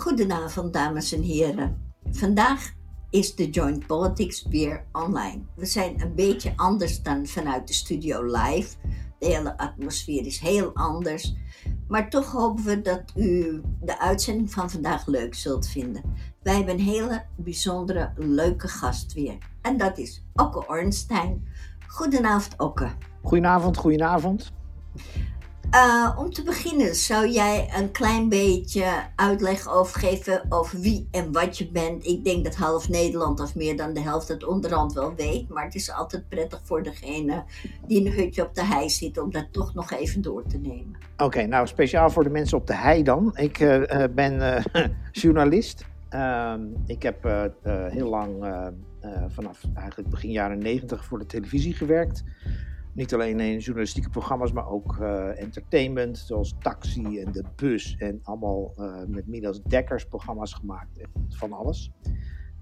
Goedenavond, dames en heren. Vandaag is de Joint Politics weer online. We zijn een beetje anders dan vanuit de studio live. De hele atmosfeer is heel anders. Maar toch hopen we dat u de uitzending van vandaag leuk zult vinden. Wij hebben een hele bijzondere, leuke gast weer. En dat is Okke Ornstein. Goedenavond, Okke. Goedenavond, goedenavond. Uh, om te beginnen, zou jij een klein beetje uitleg over geven over wie en wat je bent? Ik denk dat half Nederland of meer dan de helft het onderhand wel weet, maar het is altijd prettig voor degene die een hutje op de hei zit om dat toch nog even door te nemen. Oké, nou speciaal voor de mensen op de hei dan. Ik uh, ben uh, journalist. Ehm, ik heb heel lang, vanaf eigenlijk begin jaren negentig, voor de televisie gewerkt. Niet alleen in journalistieke programma's, maar ook uh, entertainment, zoals Taxi en De Bus. En allemaal uh, met Midas Dekkers programma's gemaakt. Van alles.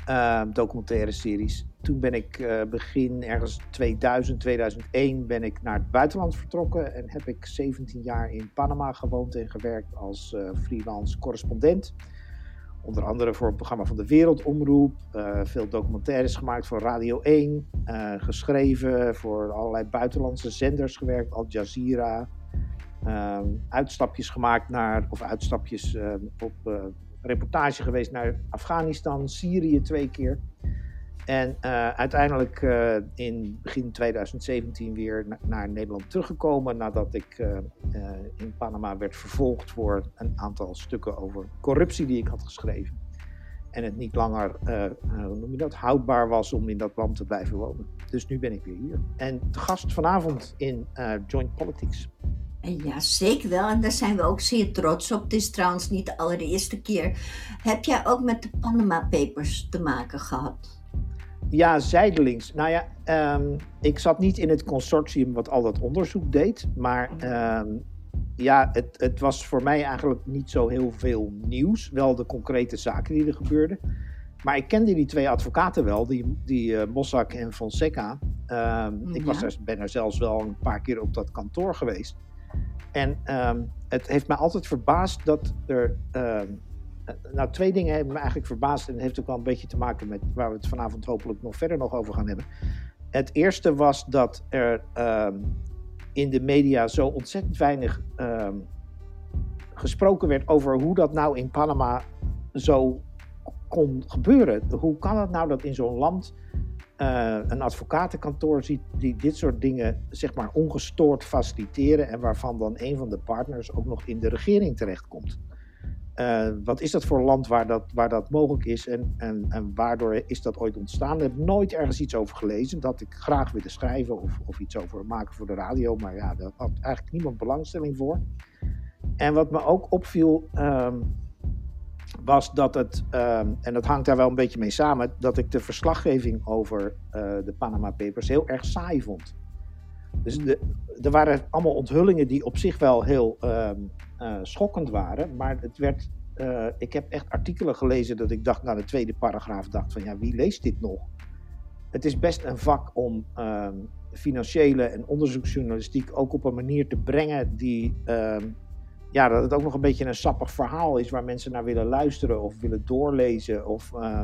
Uh, documentaire series. Toen ben ik begin ergens 2000, 2001 ben ik naar het buitenland vertrokken. En heb ik 17 jaar in Panama gewoond en gewerkt als freelance correspondent. Onder andere voor het programma van de Wereldomroep. Uh, veel documentaires gemaakt voor Radio 1. Uh, eh, geschreven voor allerlei buitenlandse zenders gewerkt. Al Jazeera. Uh, uitstapjes gemaakt naar, of uitstapjes op reportage geweest naar Afghanistan, Syrië twee keer. En uh, uiteindelijk uh, in begin 2017 weer na naar Nederland teruggekomen nadat ik uh, in Panama werd vervolgd voor een aantal stukken over corruptie die ik had geschreven. En het niet langer, hoe noem je dat, houdbaar was om in dat land te blijven wonen. Dus nu ben ik weer hier. En de gast vanavond in Joint Politics. Ja, zeker wel. En daar zijn we ook zeer trots op. Het is trouwens niet de allereerste keer. Heb jij ook met de Panama Papers te maken gehad? Ja, zijdelings. Nou ja, um, ik zat niet in het consortium wat al dat onderzoek deed. Maar um, ja, het, het, was voor mij eigenlijk niet zo heel veel nieuws. Wel de concrete zaken die er gebeurden. Maar ik kende die twee advocaten wel, die, die uh, Mossack en Fonseca. Um, ja. Ik was er, ben er zelfs wel een paar keer op dat kantoor geweest. En het heeft mij altijd verbaasd dat er eh, nou, twee dingen hebben me eigenlijk verbaasd. En dat heeft ook wel een beetje te maken met waar we het vanavond hopelijk nog verder nog over gaan hebben. Het eerste was dat er uh, in de media zo ontzettend weinig uh, gesproken werd over hoe dat nou in Panama zo kon gebeuren. Hoe kan het nou dat in zo'n land uh, een advocatenkantoor ziet die dit soort dingen zeg maar ongestoord faciliteren en waarvan dan een van de partners ook nog in de regering terechtkomt? Uh, wat is dat voor een land waar dat, waar dat mogelijk is en, en, en waardoor is dat ooit ontstaan? Ik heb nooit ergens iets over gelezen. Dat ik graag wilde schrijven of, of iets over maken voor de radio. Maar ja, daar had eigenlijk niemand belangstelling voor. En wat me ook opviel, um, was dat het, um, en dat hangt daar wel een beetje mee samen, dat ik de verslaggeving over uh, de Panama Papers heel erg saai vond. Dus de, er waren allemaal onthullingen die op zich wel heel um, uh, schokkend waren. Maar het werd, uh, ik heb echt artikelen gelezen dat ik dacht, na de tweede paragraaf dacht van ja, wie leest dit nog? Het is best een vak om uh, financiële en onderzoeksjournalistiek ook op een manier te brengen die ehm, ja, dat het ook nog een beetje een sappig verhaal is waar mensen naar willen luisteren of willen doorlezen. Of, uh,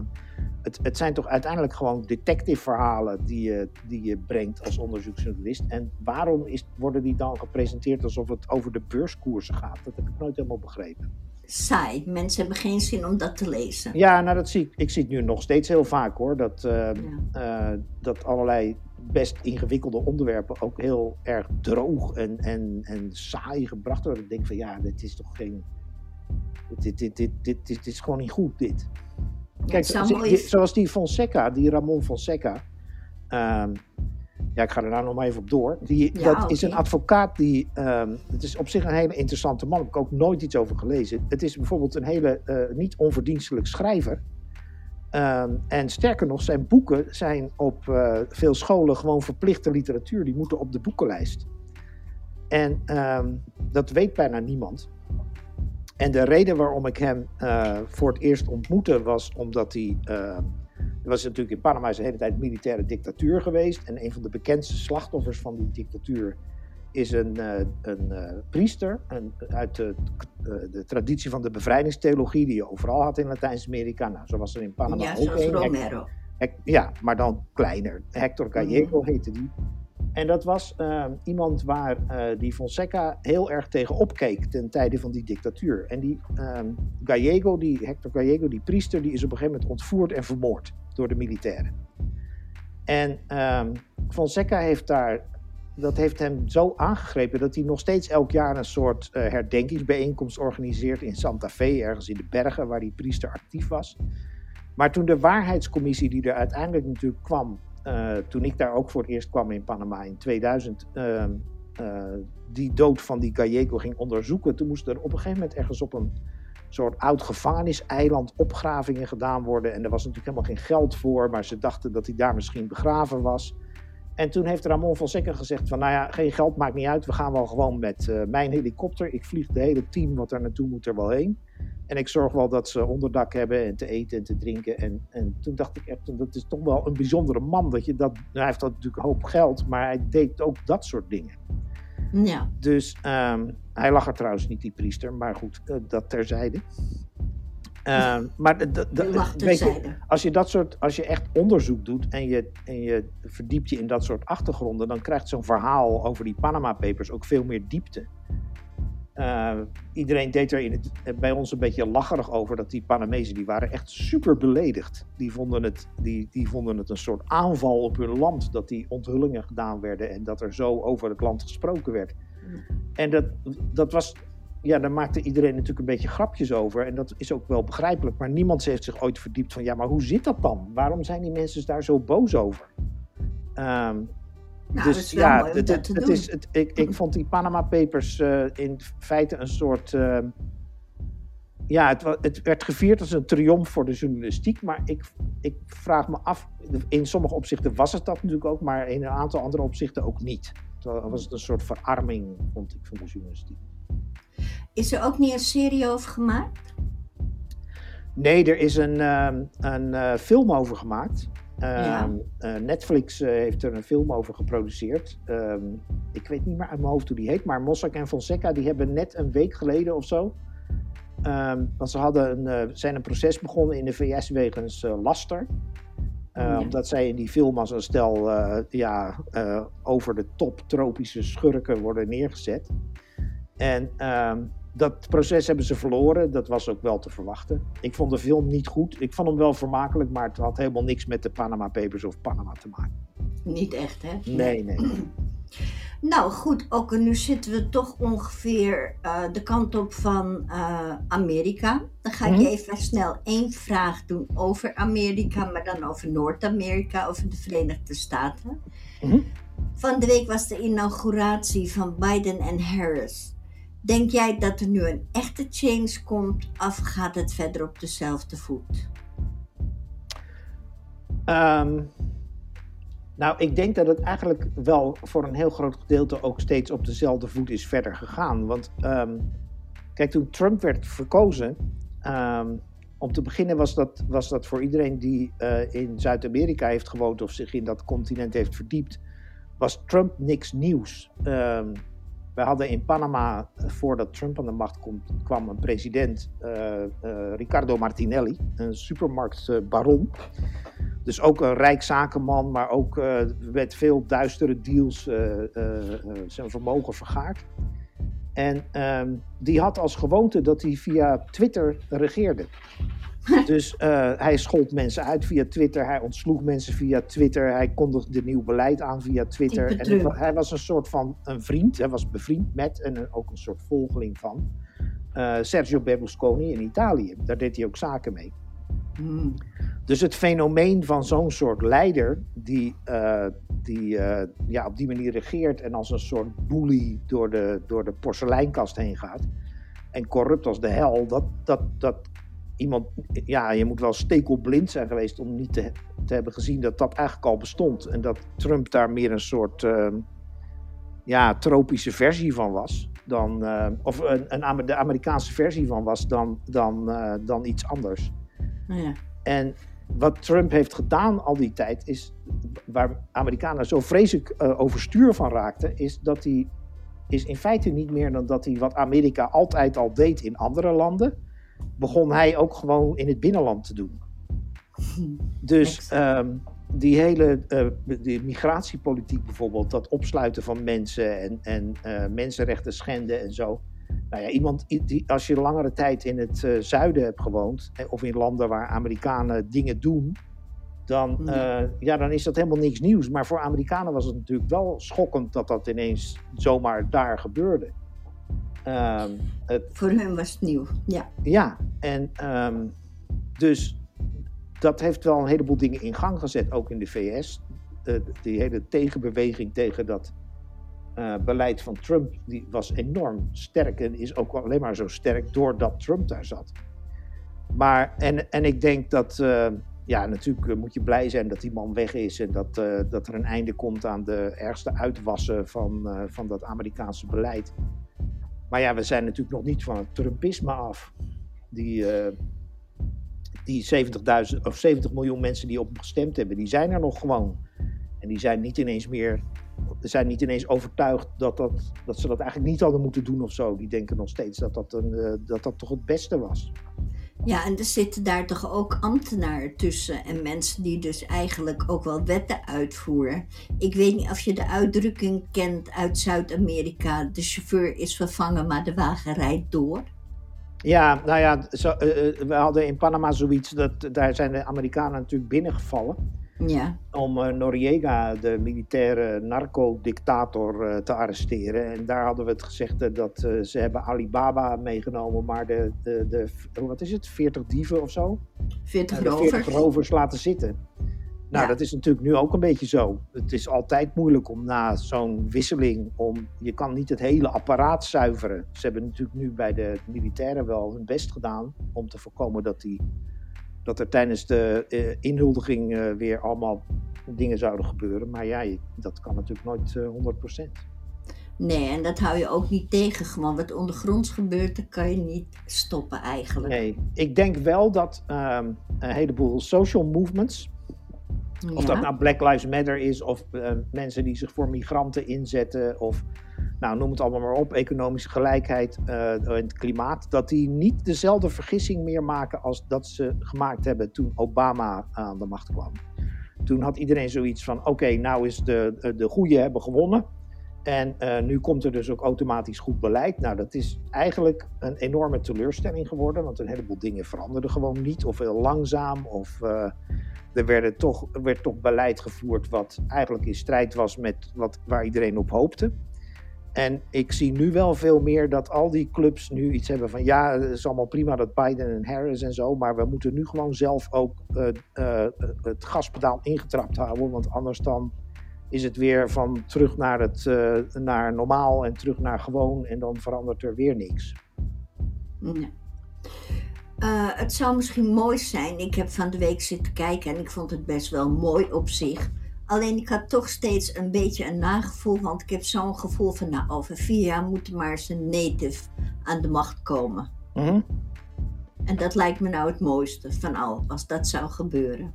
het, het zijn toch uiteindelijk gewoon detective verhalen die je, die je brengt als onderzoeksjournalist. En waarom is, worden die dan gepresenteerd alsof het over de beurskoersen gaat? Dat heb ik nooit helemaal begrepen. Saai. Mensen hebben geen zin om dat te lezen. Ja, nou dat zie ik. Ik zie het nu nog steeds heel vaak hoor. Dat, uh, ja. uh, dat allerlei best ingewikkelde onderwerpen ook heel erg droog en, en, en saai gebracht worden. Ik denk van ja, dit is toch geen. Dit, dit, dit, dit, dit, is gewoon niet goed, dit. Kijk, zoals die Fonseca, die Ramon Fonseca. Um, ja, ik ga er nou nog maar even op door. Die, dat is een advocaat die. Um, het is op zich een hele interessante man. Daar heb ik ook nooit iets over gelezen. Het is bijvoorbeeld een hele uh, niet onverdienstelijk schrijver. Um, en sterker nog, zijn boeken zijn op uh, veel scholen gewoon verplichte literatuur. Die moeten op de boekenlijst. En um, dat weet bijna niemand. En de reden waarom ik hem uh, voor het eerst ontmoette was omdat hij. Uh, er was natuurlijk in Panama de hele tijd militaire dictatuur geweest. En een van de bekendste slachtoffers van die dictatuur is een, een priester een, uit de, de, traditie van de bevrijdingstheologie die je overal had in Latijns-Amerika. Nou, zo was er in Panama ja, ook een. Romero. Ja, maar dan kleiner. Hector Gallego Mhm. heette die. En dat was eh, iemand waar eh, die Fonseca heel erg tegen opkeek ten tijde van die dictatuur. En die ehm, Gallego, die Hector Gallego, die priester, die is op een gegeven moment ontvoerd en vermoord door de militairen. En ehm, Fonseca heeft daar, dat heeft hem zo aangegrepen dat hij nog steeds elk jaar een soort eh, herdenkingsbijeenkomst organiseert in Santa Fe, ergens in de bergen waar die priester actief was. Maar toen de waarheidscommissie die er uiteindelijk natuurlijk kwam, eh, toen ik daar ook voor het eerst kwam in Panama in 2000, ehm, eh, die dood van die Gallego ging onderzoeken, toen moest er op een gegeven moment ergens op een soort oud gevangeniseiland opgravingen gedaan worden. En er was natuurlijk helemaal geen geld voor, maar ze dachten dat hij daar misschien begraven was. En toen heeft Ramon Fonseca gezegd van, nou ja, geen geld maakt niet uit. We gaan wel gewoon met eh, mijn helikopter. Ik vlieg het hele team wat er naartoe moet er wel heen. En ik zorg wel dat ze onderdak hebben en te eten en te drinken. En, en toen dacht ik echt, dat is toch wel een bijzondere man. Dat je dat, nou, hij heeft dat natuurlijk een hoop geld, maar hij deed ook dat soort dingen. Ja. Dus ehm, hij lag er trouwens niet, die priester. Maar goed, eh, dat terzijde. Ehm, maar weet je, als je dat soort, als je echt onderzoek doet en je, en je verdiept je in dat soort achtergronden, dan krijgt zo'n verhaal over die Panama Papers ook veel meer diepte. Eh, iedereen deed er in het, bij ons een beetje lacherig over dat die Panamezen die waren echt super beledigd. Die vonden, het, die, die vonden het een soort aanval op hun land dat die onthullingen gedaan werden en dat er zo over het land gesproken werd. En dat, dat was, ja, daar maakte iedereen natuurlijk een beetje grapjes over. En dat is ook wel begrijpelijk. Maar niemand heeft zich ooit verdiept van, ja, maar hoe zit dat dan? Waarom zijn die mensen daar zo boos over? Ehm, Nou, dus ja, het, het, het is, het, ik, ik vond die Panama Papers eh, in feite een soort. ehm, ja, het, het werd gevierd als een triomf voor de journalistiek. Maar ik, ik vraag me af. In sommige opzichten was het dat natuurlijk ook. Maar in een aantal andere opzichten ook niet. Toen was het een soort verarming, vond ik, van de journalistiek. Is er ook niet een serie over gemaakt? Nee, er is een, ehm, een eh, film over gemaakt. Ja. Ehm, eh, Netflix eh, heeft er een film over geproduceerd. Ehm, ik weet niet meer uit mijn hoofd hoe die heet, maar Mossack en Fonseca die hebben net een week geleden of zo. want ze hadden een, zijn een proces begonnen in de VS wegens laster. Ja. Omdat zij in die film als een stel ja, over de top tropische schurken worden neergezet. En ehm, dat proces hebben ze verloren. Dat was ook wel te verwachten. Ik vond de film niet goed. Ik vond hem wel vermakelijk, maar het had helemaal niks met de Panama Papers of Panama te maken. Niet echt, hè? Nee, nee. Nou goed, ook nu zitten we toch ongeveer eh, de kant op van eh, Amerika. Dan ga ik Mhm. je even snel één vraag doen over Amerika, maar dan over Noord-Amerika, over de Verenigde Staten. Mhm. Van de week was de inauguratie van Biden en Harris. Denk jij dat er nu een echte change komt of gaat het verder op dezelfde voet? Ehm, nou, ik denk dat het eigenlijk wel voor een heel groot gedeelte ook steeds op dezelfde voet is verder gegaan. Want ehm, kijk, toen Trump werd verkozen, ehm, om te beginnen was dat, was dat voor iedereen die eh, in Zuid-Amerika heeft gewoond of zich in dat continent heeft verdiept, was Trump niks nieuws. We hadden in Panama, eh, voordat Trump aan de macht komt, kwam een president, eh, Ricardo Martinelli, een supermarktbaron. Dus ook een rijk zakenman, maar ook eh, met veel duistere deals zijn vermogen vergaard. En ehm, die had als gewoonte dat hij via Twitter regeerde. Dus eh, hij schold mensen uit via Twitter, hij ontsloeg mensen via Twitter, hij kondigde nieuw beleid aan via Twitter. En het hij was een soort van een vriend, hij was bevriend met en een- ook een soort volgeling van eh, Sergio Berlusconi in Italië. Daar deed hij ook zaken mee. Hmm. Dus het fenomeen van zo'n soort leider die, eh, die ja, op die manier regeert en als een soort bully door de, door de porseleinkast heen gaat en corrupt als de hel, dat, dat, dat iemand, ja, je moet wel stekelblind zijn geweest om niet te, te hebben gezien dat dat eigenlijk al bestond en dat Trump daar meer een soort eh, ja, tropische versie van was. Dan, eh, of een, een, de Amerikaanse versie van was dan, dan, eh, dan iets anders. Nou ja. En wat Trump heeft gedaan al die tijd, is waar Amerikanen zo vreselijk eh, overstuur van raakten, is dat hij is in feite niet meer dan dat hij wat Amerika altijd al deed in andere landen, begon hij ook gewoon in het binnenland te doen. Dus um, die hele uh, die migratiepolitiek bijvoorbeeld, dat opsluiten van mensen en, en uh, mensenrechten schenden en zo. Nou ja, iemand die, als je langere tijd in het uh, zuiden hebt gewoond, of in landen waar Amerikanen dingen doen, dan, uh, ja, dan is dat helemaal niks nieuws. Maar voor Amerikanen was het natuurlijk wel schokkend dat dat ineens zomaar daar gebeurde. Um, het, voor hun was het nieuw, ja. Ja, en um, dus dat heeft wel een heleboel dingen in gang gezet, ook in de VS. Uh, die hele tegenbeweging tegen dat uh, beleid van Trump die was enorm sterk en is ook alleen maar zo sterk doordat Trump daar zat. Maar, en, en ik denk dat, uh, ja, natuurlijk moet je blij zijn dat die man weg is en dat, dat er een einde komt aan de ergste uitwassen van, van dat Amerikaanse beleid. Maar ja, we zijn natuurlijk nog niet van het Trumpisme af. Die, die 70.000 of 70 miljoen mensen die op hem gestemd hebben, die zijn er nog gewoon. En die zijn niet ineens meer, zijn niet ineens overtuigd dat, dat, dat ze dat eigenlijk niet hadden moeten doen of zo. Die denken nog steeds dat dat, een, uh, dat, dat toch het beste was. Ja, en er zitten daar toch ook ambtenaren tussen en mensen die dus eigenlijk ook wel wetten uitvoeren. Ik weet niet of je de uitdrukking kent uit Zuid-Amerika: de chauffeur is vervangen, maar de wagen rijdt door. Ja, nou ja, zo, uh, we hadden in Panama zoiets, dat, daar zijn de Amerikanen natuurlijk binnengevallen. Ja. Om uh, Noriega, de militaire narco-dictator, uh, te arresteren. En daar hadden we het gezegd dat ze hebben Alibaba meegenomen, maar de, de, de, wat is het, 40 dieven of zo? 40 rovers. 40 rovers laten zitten. Nou, ja. dat is natuurlijk nu ook een beetje zo. Het is altijd moeilijk om na zo'n wisseling, om, je kan niet het hele apparaat zuiveren. Ze hebben natuurlijk nu bij de militairen wel hun best gedaan om te voorkomen dat, die, dat er tijdens de uh, inhuldiging uh, weer allemaal dingen zouden gebeuren. Maar ja, je, dat kan natuurlijk nooit uh, 100%. Nee, en dat hou je ook niet tegen. Gewoon wat ondergronds gebeurt, dat kan je niet stoppen eigenlijk. Nee, ik denk wel dat um, een heleboel social movements, ja. Of dat nou Black Lives Matter is, of mensen die zich voor migranten inzetten, of nou, noem het allemaal maar op, economische gelijkheid uh, en het klimaat, dat die niet dezelfde vergissing meer maken als dat ze gemaakt hebben toen Obama aan de macht kwam. Toen had iedereen zoiets van: oké, nou is de, de goede hebben gewonnen. En uh, nu komt er dus ook automatisch goed beleid. Nou, dat is eigenlijk een enorme teleurstelling geworden, want een heleboel dingen veranderden gewoon niet, of heel langzaam, of uh, er toch, werd toch beleid gevoerd wat eigenlijk in strijd was met wat, waar iedereen op hoopte. En ik zie nu wel veel meer dat al die clubs nu iets hebben van ja, het is allemaal prima dat Biden en Harris en zo, maar we moeten nu gewoon zelf ook uh, uh, het gaspedaal ingetrapt houden, want anders dan is het weer van terug naar, het, uh, naar normaal en terug naar gewoon en dan verandert er weer niks. Ja. Het zou misschien mooi zijn. Ik heb van de week zitten kijken en ik vond het best wel mooi op zich. Alleen ik had toch steeds een beetje een nagevoel, want ik heb zo'n gevoel van, nou, over vier jaar moet maar eens een native aan de macht komen. Mm -hmm. En dat lijkt me nou het mooiste van al, als dat zou gebeuren.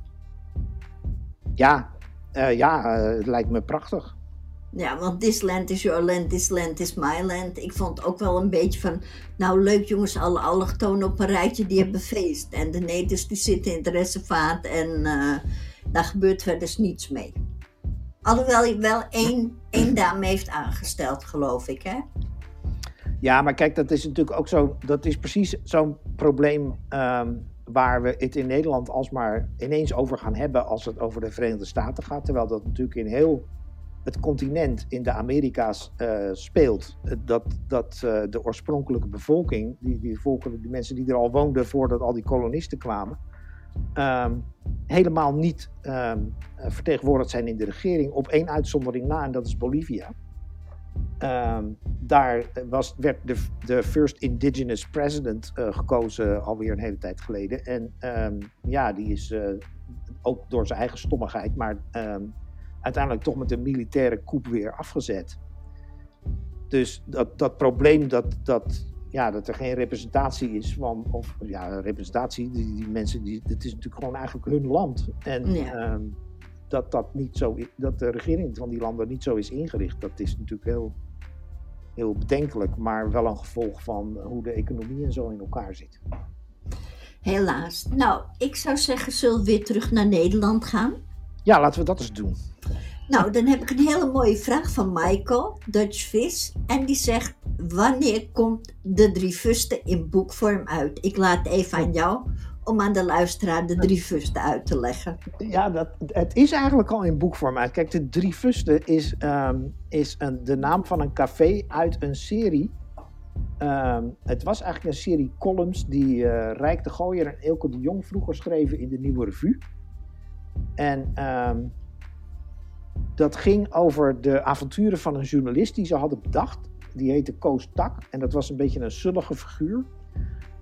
Ja, uh, ja, uh, het lijkt me prachtig. Ja, want this land is your land, this land is my land. Ik vond ook wel een beetje van, nou leuk jongens, alle allochtonen op een rijtje, die hebben feest. En de natives die zitten in het reservaat en uh, daar gebeurt verder dus niets mee. Alhoewel hij wel één, één dame heeft aangesteld, geloof ik, hè? Ja, maar kijk, dat is natuurlijk ook zo, dat is precies zo'n probleem um, waar we het in Nederland alsmaar ineens over gaan hebben als het over de Verenigde Staten gaat. Terwijl dat natuurlijk in heel het continent in de Amerika's uh, speelt. Dat, dat uh, de oorspronkelijke bevolking, die, die, volken, die mensen die er al woonden voordat al die kolonisten kwamen, um, helemaal niet um, vertegenwoordigd zijn in de regering. Op één uitzondering na, en dat is Bolivia. Um, daar was, werd de, de First Indigenous President uh, gekozen alweer een hele tijd geleden. En ja, die is ook door zijn eigen stommigheid, maar uiteindelijk toch met een militaire coup weer afgezet. Dus dat, dat probleem dat, dat, ja, dat er geen representatie is van, of ja, representatie, die, die mensen, die, het is natuurlijk gewoon eigenlijk hun land. En ja. um, dat, dat, niet zo, dat de regering van die landen niet zo is ingericht, dat is natuurlijk heel, heel bedenkelijk, maar wel een gevolg van hoe de economie en zo in elkaar zit. Helaas. Nou, ik zou zeggen, zullen we weer terug naar Nederland gaan? Ja, laten we dat eens doen. Nou, dan heb ik een hele mooie vraag van Michael, Dutch Vis. En die zegt, wanneer komt de drie fusten in boekvorm uit? Ik laat even aan jou om aan de luisteraar de drie fusten uit te leggen. Ja, dat, het is eigenlijk al in boekvorm uit. Kijk, de drie fusten is, ehm, is een, de naam van een café uit een serie. Ehm, het was eigenlijk een serie columns die uh, Rijk de Gooier en Elke de Jong vroeger schreven in de Nieuwe Revue. En ehm, dat ging over de avonturen van een journalist die ze hadden bedacht. Die heette Koos Tak en dat was een beetje een zullige figuur.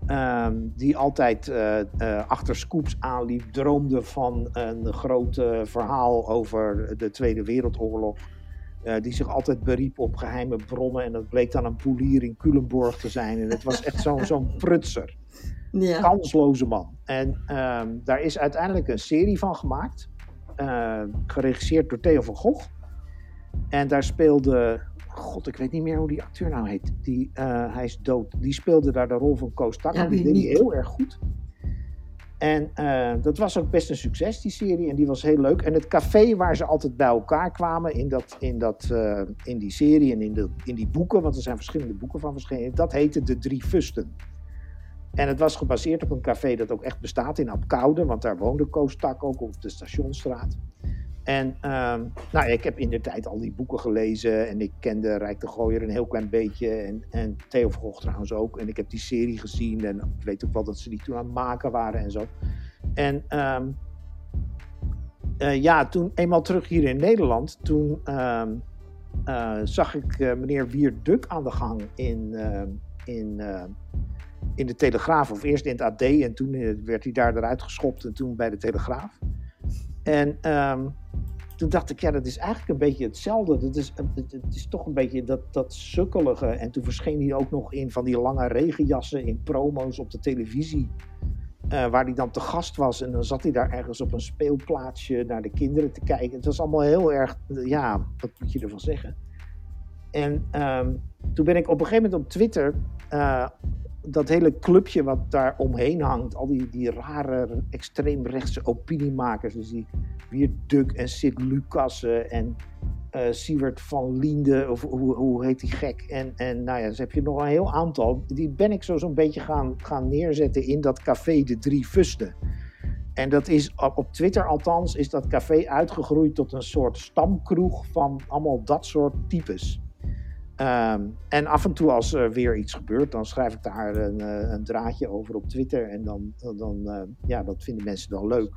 Ehm, die altijd uh, uh, achter scoops aanliep, droomde van een groot verhaal over de Tweede Wereldoorlog. Uh, die zich altijd beriep op geheime bronnen. En dat bleek dan een poelier in Culemborg te zijn. En het was echt zo'n zo'n prutser. Ja. Kansloze man. En ehm, daar is uiteindelijk een serie van gemaakt. Geregisseerd door Theo van Gogh. En daar speelde God, ik weet niet meer hoe die acteur nou heet. Die, uh, hij is dood. Die speelde daar de rol van Koos Takker. Ja, die deed hij heel erg goed. En uh, dat was ook best een succes, die serie. En die was heel leuk. En het café waar ze altijd bij elkaar kwamen in, dat, in, dat, uh, in die serie en in, de, in die boeken, want er zijn verschillende boeken van verschenen, dat heette De Drie Fusten. En het was gebaseerd op een café dat ook echt bestaat in Apkoude, want daar woonde Koos Tak ook op de Stationstraat. En um, nou, ik heb in de tijd al die boeken gelezen en ik kende Rijk de Gooier een heel klein beetje en, en Theo van Gogh trouwens ook. En ik heb die serie gezien en ik weet ook wel dat ze die toen aan het maken waren en zo. En um, uh, ja, toen eenmaal terug hier in Nederland, toen um, uh, zag ik uh, meneer Wierduk aan de gang in, in, in de Telegraaf. Of eerst in het AD en toen werd hij daar eruit geschopt en toen bij de Telegraaf. En um, toen dacht ik, ja, dat is eigenlijk een beetje hetzelfde. Dat is, het, het is toch een beetje dat, dat sukkelige. En toen verscheen hij ook nog in van die lange regenjassen in promo's op de televisie. Uh, waar hij dan te gast was. En dan zat hij daar ergens op een speelplaatsje naar de kinderen te kijken. Het was allemaal heel erg, ja, wat moet je ervan zeggen? En um, toen ben ik op een gegeven moment op Twitter dat hele clubje wat daar omheen hangt, al die, die rare extreemrechtse opiniemakers, dus die Wierduk en Sid Lucassen en uh, Siewert van Liende, of hoe, hoe heet die gek? En, en nou ja, dus heb je nog een heel aantal. Die ben ik zo zo'n beetje gaan, gaan neerzetten in dat café De Drie Fusten. En dat is op Twitter althans, is dat café uitgegroeid tot een soort stamkroeg van allemaal dat soort types. Um, en af en toe als er weer iets gebeurt, dan schrijf ik daar een, eh, een draadje over op Twitter. En dan, dan uh, ja, dat vinden mensen dan leuk.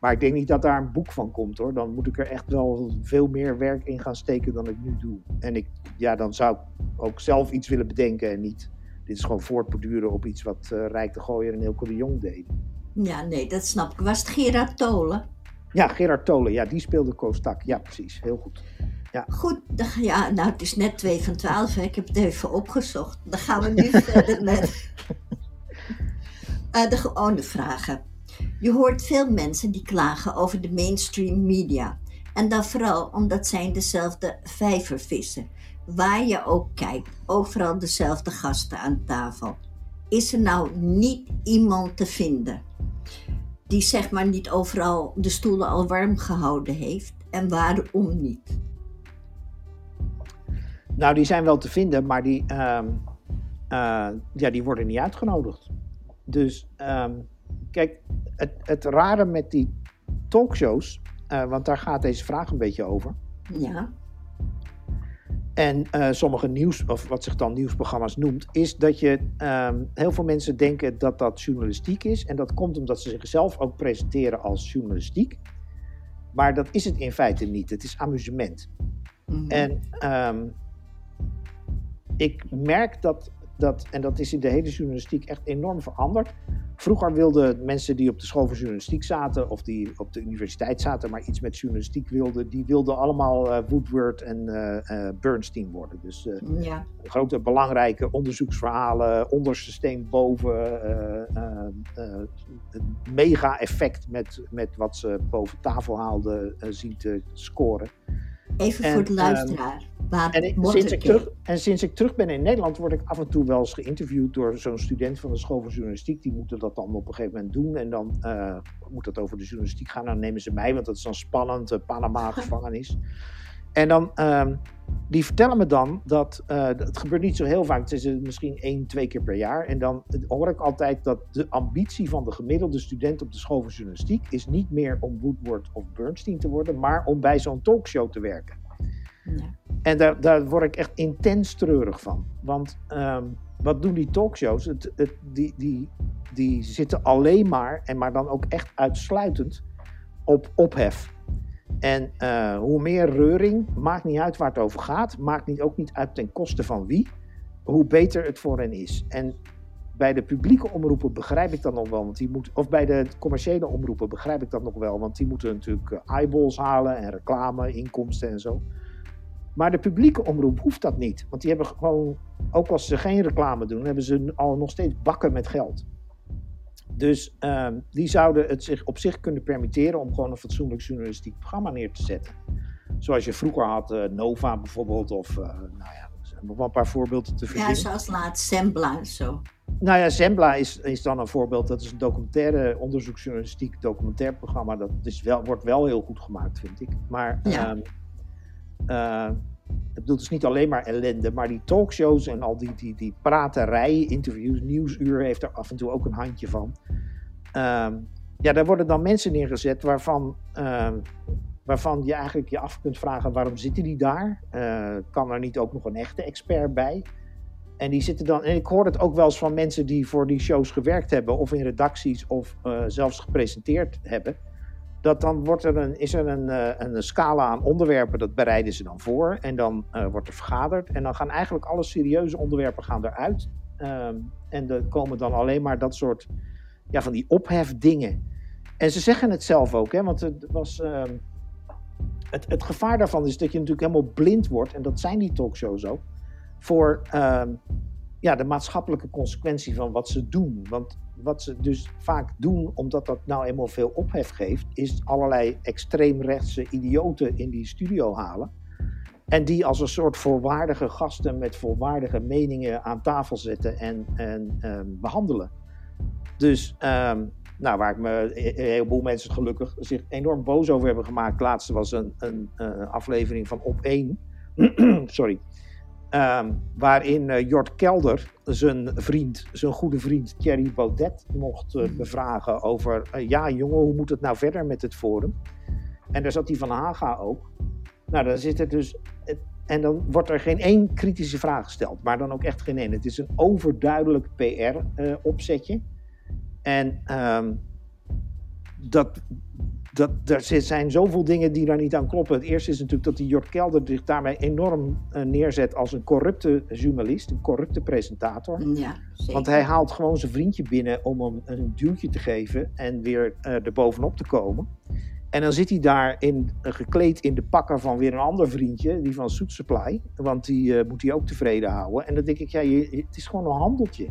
Maar ik denk niet dat daar een boek van komt hoor. Dan moet ik er echt wel veel meer werk in gaan steken dan ik nu doe. En ik, ja, dan zou ik ook zelf iets willen bedenken en niet. Dit is gewoon voortborduren op iets wat uh, Rijk de Gooier en Ilko de Jong deden. Ja, nee, dat snap ik. Was het Gerard Tolen? Ja, Gerard Tolen. Ja, die speelde Koostak. Ja, precies. Heel goed. Ja. Goed, ja, nou het is net 2 van 12, ik heb het even opgezocht. Dan gaan we nu verder met uh, de gewone vragen. Je hoort veel mensen die klagen over de mainstream media. En dan vooral omdat zij dezelfde vijver vissen. Waar je ook kijkt, overal dezelfde gasten aan tafel. Is er nou niet iemand te vinden die zeg maar niet overal de stoelen al warm gehouden heeft? En waarom niet? Nou, die zijn wel te vinden, maar die, um, uh, ja, die worden niet uitgenodigd. Dus um, kijk, het, het rare met die talkshows, uh, want daar gaat deze vraag een beetje over. Ja. En uh, sommige nieuws, of wat zich dan nieuwsprogramma's noemt, is dat je um, heel veel mensen denken dat dat journalistiek is. En dat komt omdat ze zichzelf ook presenteren als journalistiek. Maar dat is het in feite niet. Het is amusement. Mm -hmm. En um, ik merk dat, dat, en dat is in de hele journalistiek echt enorm veranderd. Vroeger wilden mensen die op de school van journalistiek zaten, of die op de universiteit zaten, maar iets met journalistiek wilden, die wilden allemaal uh, Woodward en uh, uh, Bernstein worden. Dus ja. grote, belangrijke onderzoeksverhalen, onderste steen boven, een mega effect met, met wat ze boven tafel haalden, zien te scoren. Even en, voor de luisteraar. Wat En, ik- sinds ik terug, en sinds ik terug ben in Nederland word ik af en toe wel eens geïnterviewd door zo'n student van de school van journalistiek. Die moeten dat dan op een gegeven moment doen. En dan eh, moet dat over de journalistiek gaan. Dan nemen ze mij, want dat is dan spannend. eh, Panama gevangenis. En dan, ehm, die vertellen me dan dat, eh, het gebeurt niet zo heel vaak. Het is misschien één, twee keer per jaar. En dan hoor ik altijd dat de ambitie van de gemiddelde student op de school van journalistiek is niet meer om Woodward of Bernstein te worden, maar om bij zo'n talkshow te werken. En daar, daar word ik echt intens treurig van. Want ehm, wat doen die talkshows? Het, het, die, die, die zitten alleen maar, en maar dan ook echt uitsluitend, op ophef. En eh, hoe meer reuring, maakt niet uit waar het over gaat, maakt niet, ook niet uit ten koste van wie, hoe beter het voor hen is. En bij de publieke omroepen begrijp ik dat nog wel, want die moet, of bij de commerciële omroepen begrijp ik dat nog wel, want die moeten natuurlijk eh, eyeballs halen en reclame, inkomsten en zo. Maar de publieke omroep hoeft dat niet. Want die hebben gewoon, ook als ze geen reclame doen, hebben ze al nog steeds bakken met geld. Dus ehm, die zouden het zich op zich kunnen permitteren om gewoon een fatsoenlijk journalistiek programma neer te zetten. Zoals je vroeger had, eh, Nova bijvoorbeeld, of eh, nou ja, er zijn nog wel een paar voorbeelden te ja, verzinnen. zoals laatst Sembla en zo. Nou ja, Zembla is, is dan een voorbeeld. Dat is een documentaire, onderzoeksjournalistiek documentair programma. Dat is wel, wordt wel heel goed gemaakt, vind ik. Maar Ja. ehm, eh, ik bedoel, het is niet alleen maar ellende, maar die talkshows en al die, die, die praterijen, interviews, nieuwsuur heeft er af en toe ook een handje van. Ehm, ja, daar worden dan mensen neergezet waarvan, ehm, waarvan je eigenlijk je af kunt vragen waarom zitten die daar? Eh, kan er niet ook nog een echte expert bij? En die zitten dan, en ik hoor het ook wel eens van mensen die voor die shows gewerkt hebben, of in redacties, of eh, zelfs gepresenteerd hebben. Dat dan wordt er een, is er een, eh, een scala aan onderwerpen, dat bereiden ze dan voor. En dan eh, wordt er vergaderd. En dan gaan eigenlijk alle serieuze onderwerpen gaan eruit. Ehm, en er komen dan alleen maar dat soort ja, van die ophefdingen. En ze zeggen het zelf ook, hè, want het was. ehm, het, het gevaar daarvan is dat je natuurlijk helemaal blind wordt, en dat zijn die talkshows ook, voor ehm, ja, de maatschappelijke consequentie van wat ze doen. Want wat ze dus vaak doen, omdat dat nou eenmaal veel ophef geeft, is allerlei extreemrechtse idioten in die studio halen. En die als een soort volwaardige gasten met volwaardige meningen aan tafel zetten en, en ehm, behandelen. Dus, ehm, nou, waar ik me een heleboel mensen gelukkig zich enorm boos over hebben gemaakt. Laatste was een, een, eh, aflevering van Op 1. Sorry. Ehm, waarin eh, Jort Kelder zijn vriend, zijn goede vriend Thierry Baudet mocht eh, bevragen over... eh, ja jongen, hoe moet het nou verder met het Forum? En daar zat die Van Haga ook. Nou, dan zit er dus... het- en dan wordt er geen één kritische vraag gesteld. Maar dan ook echt geen één. Het is een overduidelijk PR-opzetje. en ehm, dat, dat, er zijn zoveel dingen die daar niet aan kloppen. Het eerste is natuurlijk dat die Jort Kelder zich daarmee enorm eh, neerzet als een corrupte journalist, een corrupte presentator. Ja, zeker. Want hij haalt gewoon zijn vriendje binnen om hem een duwtje te geven en weer eh er bovenop te komen. En dan zit hij daar in, eh, gekleed in de pakken van weer een ander vriendje, die van Soet Supply. Want die eh, moet hij ook tevreden houden. En dan denk ik, ja, je, het is gewoon een handeltje.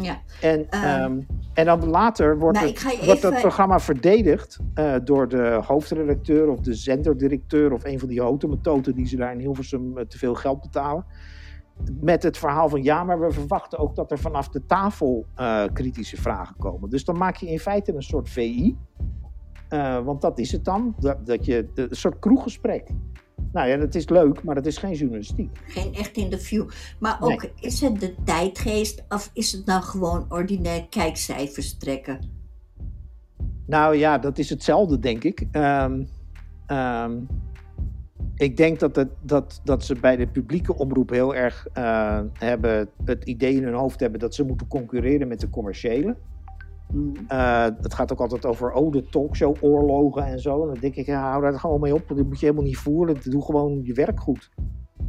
Ja. En, Ehm, ehm, en dan later wordt, maar het, wordt het even- programma verdedigd eh, door de hoofdredacteur of de zenderdirecteur of een van die hotemetoten die ze daar in Hilversum eh, te veel geld betalen. Met het verhaal van ja, maar we verwachten ook dat er vanaf de tafel eh, kritische vragen komen. Dus dan maak je in feite een soort VI. Want dat is het dan. Dat, dat je, een soort kroeggesprek. Nou ja, dat is leuk, maar dat is geen journalistiek. Geen echt interview. Maar ook, is het de tijdgeest of is het nou gewoon ordinair kijkcijfers trekken? Nou ja, dat is hetzelfde, denk ik. Ehm, ehm, ik denk dat, het, dat, dat ze bij de publieke omroep heel erg eh, hebben het idee in hun hoofd hebben dat ze moeten concurreren met de commerciële. Hmm. Eh, het gaat ook altijd over oh, de talkshow-oorlogen en zo. En dan denk ik, ja, hou daar gewoon mee op. Dat moet je helemaal niet voeren. Doe gewoon je werk goed.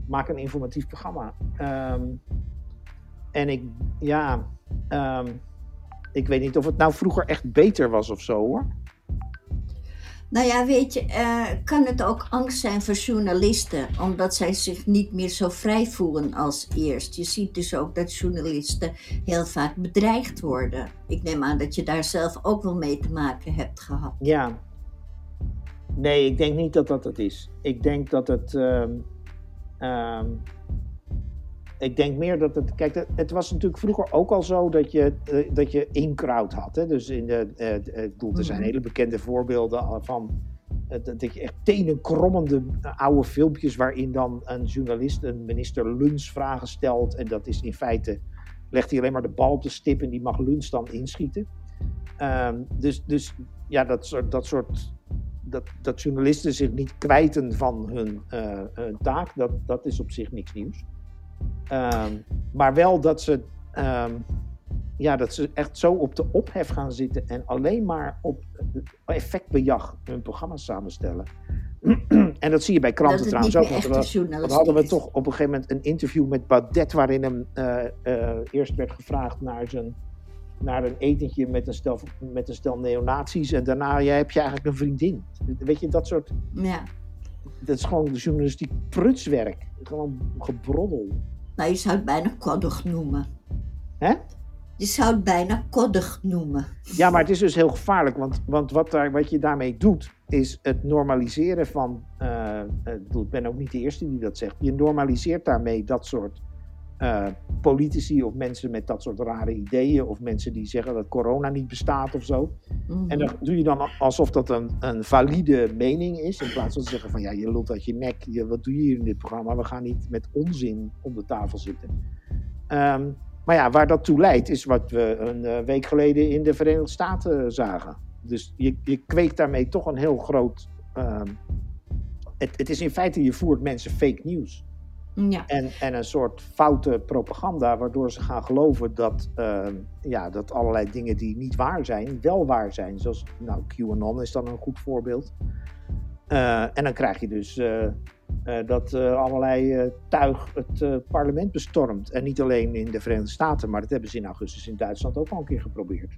Maak een informatief programma. Ehm, en ik, ja, ehm, ik weet niet of het nou vroeger echt beter was of zo hoor. Nou ja, weet je, eh, kan het ook angst zijn voor journalisten, omdat zij zich niet meer zo vrij voelen als eerst. Je ziet dus ook dat journalisten heel vaak bedreigd worden. Ik neem aan dat je daar zelf ook wel mee te maken hebt gehad. Ja. Nee, ik denk niet dat dat het is. Ik denk dat het. ehm, ehm, ik denk meer dat het. Kijk, het, was natuurlijk vroeger ook al zo dat je, uh, dat je in-crowd had. Hè? Dus in de, uh, ik bedoel, er zijn mhm. hele bekende voorbeelden van. Dat je echt tenenkrommende oude filmpjes waarin dan een journalist, een minister, lunchvragen stelt. En dat is in feite. legt hij alleen maar de bal op de stip en die mag lunch dan inschieten. Ehm, dus, dus ja, dat soort, dat soort dat, dat, journalisten zich niet kwijten van hun, hun, taak, dat, dat is op zich niks nieuws. Ehm, maar wel dat ze, um, ja, dat ze echt zo op de ophef gaan zitten en alleen maar op effectbejag hun programma's samenstellen. en dat zie je bij kranten trouwens ook. Want we, hadden we toch op een gegeven moment een interview met Baudet, waarin hem uh, uh, eerst werd gevraagd naar, zijn, naar een etentje met een, stel, met een stel neonazies. En daarna ja, heb je eigenlijk een vriendin. Weet je, dat soort. Ja. Dat is gewoon journalistiek prutswerk. Gewoon gebroddel. Nou, je zou het bijna koddig noemen. Hè? Je zou het bijna koddig noemen. Ja, maar het is dus heel gevaarlijk. Want, want wat, daar, wat je daarmee doet, is het normaliseren van. Uh, ik ben ook niet de eerste die dat zegt. Je normaliseert daarmee dat soort uh, politici of mensen met dat soort rare ideeën. Of mensen die zeggen dat corona niet bestaat of zo. Mhm. En dan doe je dan alsof dat een, een valide mening is. In plaats van te zeggen van ja, je lult uit je nek. Je, wat doe je hier in dit programma? We gaan niet met onzin om de tafel zitten. Um, maar ja, waar dat toe leidt is wat we een uh, week geleden in de Verenigde Staten zagen. Dus je, je kweekt daarmee toch een heel groot. Um, het, het is in feite, je voert mensen fake news. Ja. En, en een soort foute propaganda, waardoor ze gaan geloven dat, uh, ja, dat allerlei dingen die niet waar zijn, wel waar zijn. Zoals, nou, QAnon is dan een goed voorbeeld. Uh, en dan krijg je dus uh, dat allerlei tuig het parlement bestormt. En niet alleen in de Verenigde Staten, maar dat hebben ze in augustus in Duitsland ook al een keer geprobeerd.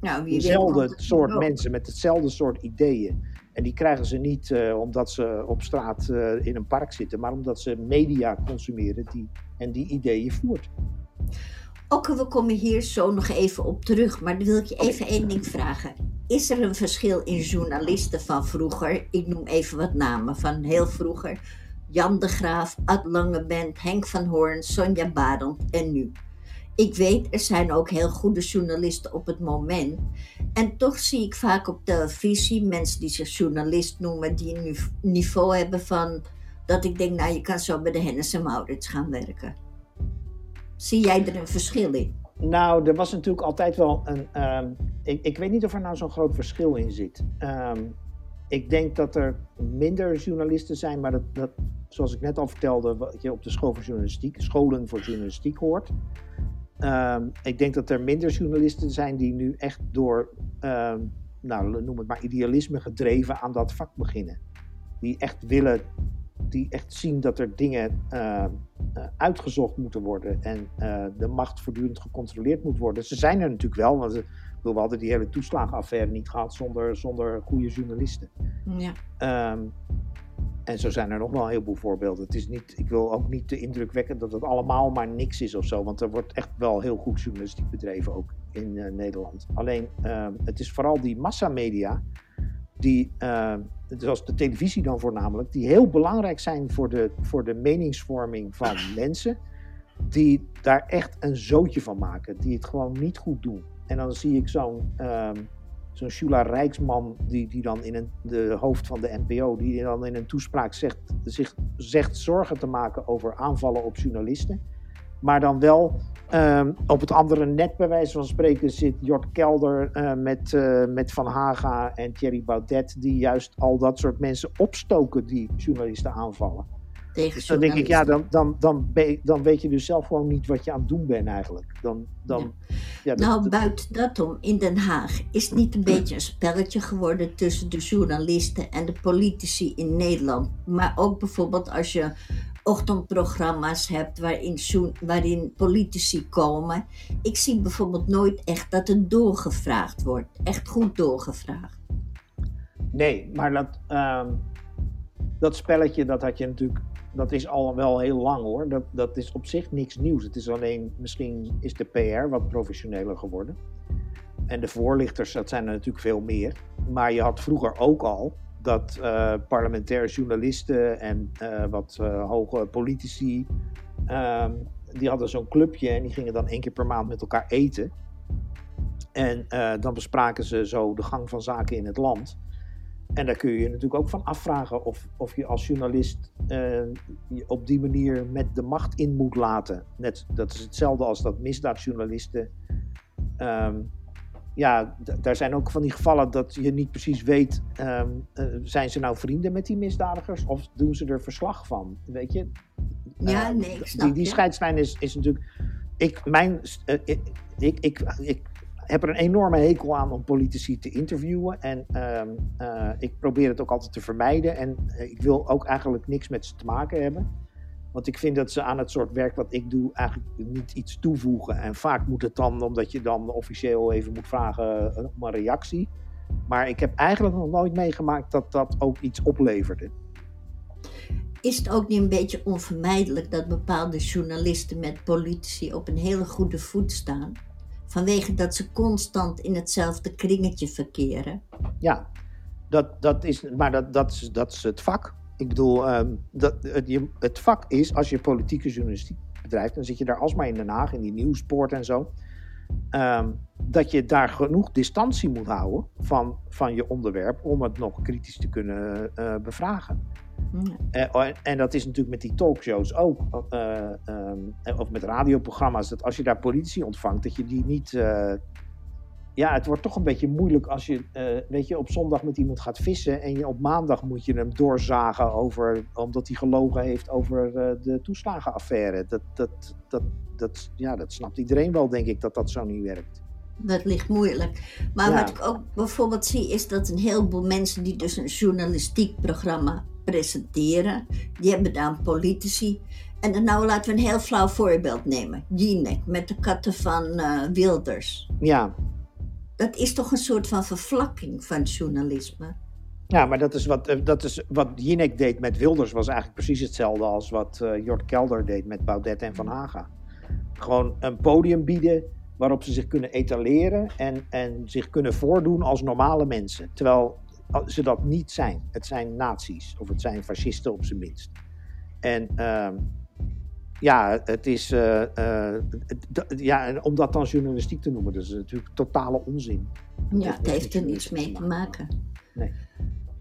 Nou, Dezelfde soort mensen met hetzelfde soort ideeën. En die krijgen ze niet uh, omdat ze op straat uh, in een park zitten, maar omdat ze media consumeren die, en die ideeën voert. Oké, we komen hier zo nog even op terug, maar dan wil ik je even één ding vragen. Is er een verschil in journalisten van vroeger? Ik noem even wat namen van heel vroeger. Jan de Graaf, Ad Langebent, Henk van Hoorn, Sonja Barend en nu. Ik weet, er zijn ook heel goede journalisten op het moment. En toch zie ik vaak op televisie mensen die zich journalist noemen, die een niveau hebben van dat ik denk, nou je kan zo bij de Hennis en Maurits gaan werken. Zie jij er een verschil in? Nou, er was natuurlijk altijd wel een. Um, ik, ik, weet niet of er nou zo'n groot verschil in zit. Um, ik denk dat er minder journalisten zijn, maar dat, dat zoals ik net al vertelde, wat je op de school voor journalistiek, scholen voor journalistiek hoort. Um, ik denk dat er minder journalisten zijn die nu echt door, um, nou noem het maar idealisme gedreven aan dat vak beginnen. Die echt willen, die echt zien dat er dingen uh, uh, uitgezocht moeten worden en uh, de macht voortdurend gecontroleerd moet worden. Ze zijn er natuurlijk wel, want we hadden die hele toeslagenaffaire niet gehad zonder, zonder goede journalisten. Ja. Um, en zo zijn er nog wel een heleboel voorbeelden. Het is niet, ik wil ook niet de indruk wekken dat het allemaal maar niks is of zo. Want er wordt echt wel heel goed journalistiek bedreven ook in uh, Nederland. Alleen uh, het is vooral die massamedia, die, uh, zoals de televisie dan voornamelijk, die heel belangrijk zijn voor de, voor de meningsvorming van mensen. Die daar echt een zootje van maken. Die het gewoon niet goed doen. En dan zie ik zo'n ehm, zo'n Shula Rijksman, die, die dan in een, de hoofd van de NPO, die dan in een toespraak zegt, zich, zegt zorgen te maken over aanvallen op journalisten. Maar dan wel um, op het andere net, bij wijze van spreken, zit Jort Kelder uh, met, uh, met Van Haga en Thierry Baudet, die juist al dat soort mensen opstoken die journalisten aanvallen. Tegen dus dan denk ik, ja, dan, dan, dan, dan weet je dus zelf gewoon niet wat je aan het doen bent eigenlijk. Dan, dan, ja. Ja, dat, nou, buiten dat om, in Den Haag is het niet een beetje een spelletje geworden tussen de journalisten en de politici in Nederland. Maar ook bijvoorbeeld als je ochtendprogramma's hebt waarin, waarin politici komen. Ik zie bijvoorbeeld nooit echt dat het doorgevraagd wordt. Echt goed doorgevraagd. Nee, maar dat, uh, dat spelletje dat had je natuurlijk dat is al wel heel lang hoor. Dat, dat is op zich niks nieuws. Het is alleen, misschien is de PR wat professioneler geworden. En de voorlichters, dat zijn er natuurlijk veel meer. Maar je had vroeger ook al dat uh, parlementaire journalisten en uh, wat uh, hoge politici, ehm, die hadden zo'n clubje en die gingen dan één keer per maand met elkaar eten. En dan bespraken ze zo de gang van zaken in het land. En daar kun je je natuurlijk ook van afvragen of, of je als journalist je op die manier met de macht in moet laten. Net, dat is hetzelfde als dat misdaadjournalisten um, ja, daar zijn ook van die gevallen dat je niet precies weet, um, uh, zijn ze nou vrienden met die misdadigers of doen ze er verslag van? Weet je? Ja, uh, nee, ik snap Die, die scheidslijn is, is natuurlijk. Ik, mijn, ik, ik, ik, ik, heb er een enorme hekel aan om politici te interviewen. En um, ik probeer het ook altijd te vermijden. En ik wil ook eigenlijk niks met ze te maken hebben. Want ik vind dat ze aan het soort werk wat ik doe eigenlijk niet iets toevoegen. En vaak moet het dan, omdat je dan officieel even moet vragen eh, om een reactie. Maar ik heb eigenlijk nog nooit meegemaakt dat dat ook iets opleverde. Is het ook niet een beetje onvermijdelijk dat bepaalde journalisten met politici op een hele goede voet staan? Vanwege dat ze constant in hetzelfde kringetje verkeren? Ja, dat, dat is, maar dat, dat, is, dat is het vak. Ik bedoel, um, dat, het, het, vak is, als je politieke journalistiek bedrijft, dan zit je daar alsmaar in Den Haag, in die nieuwsport en zo. Um, dat je daar genoeg distantie moet houden van, van je onderwerp om het nog kritisch te kunnen uh, bevragen. Ja. Uh, en dat is natuurlijk met die talkshows ook, uh, of met radioprogramma's, dat als je daar politici ontvangt, dat je die niet ja, het wordt toch een beetje moeilijk als je, weet je, op zondag met iemand gaat vissen en je op maandag moet je hem doorzagen over, omdat hij gelogen heeft over de toeslagenaffaire. Dat, dat, dat, dat, ja, dat snapt iedereen wel, denk ik, dat dat zo niet werkt. Dat ligt moeilijk. Maar ja. wat ik ook bijvoorbeeld zie, is dat een heleboel mensen die dus een journalistiek programma presenteren, die hebben dan politici. En dan nou laten we een heel flauw voorbeeld nemen. Jinek met de katten van uh, Wilders. Ja dat is toch een soort van vervlakking van journalisme. Ja, maar dat is wat, eh, dat is wat Jinek deed met Wilders, was eigenlijk precies hetzelfde als wat uh, Jort Kelder deed met Baudet en Van Haga. Gewoon een podium bieden waarop ze zich kunnen etaleren en, en zich kunnen voordoen als normale mensen. Terwijl ze dat niet zijn. Het zijn nazi's of het zijn fascisten op zijn minst. En uh, ja, het is. Uh, uh, ja, om dat dan journalistiek te noemen, dat is natuurlijk totale onzin. Ja, het heeft er niets mee te maken. Nee.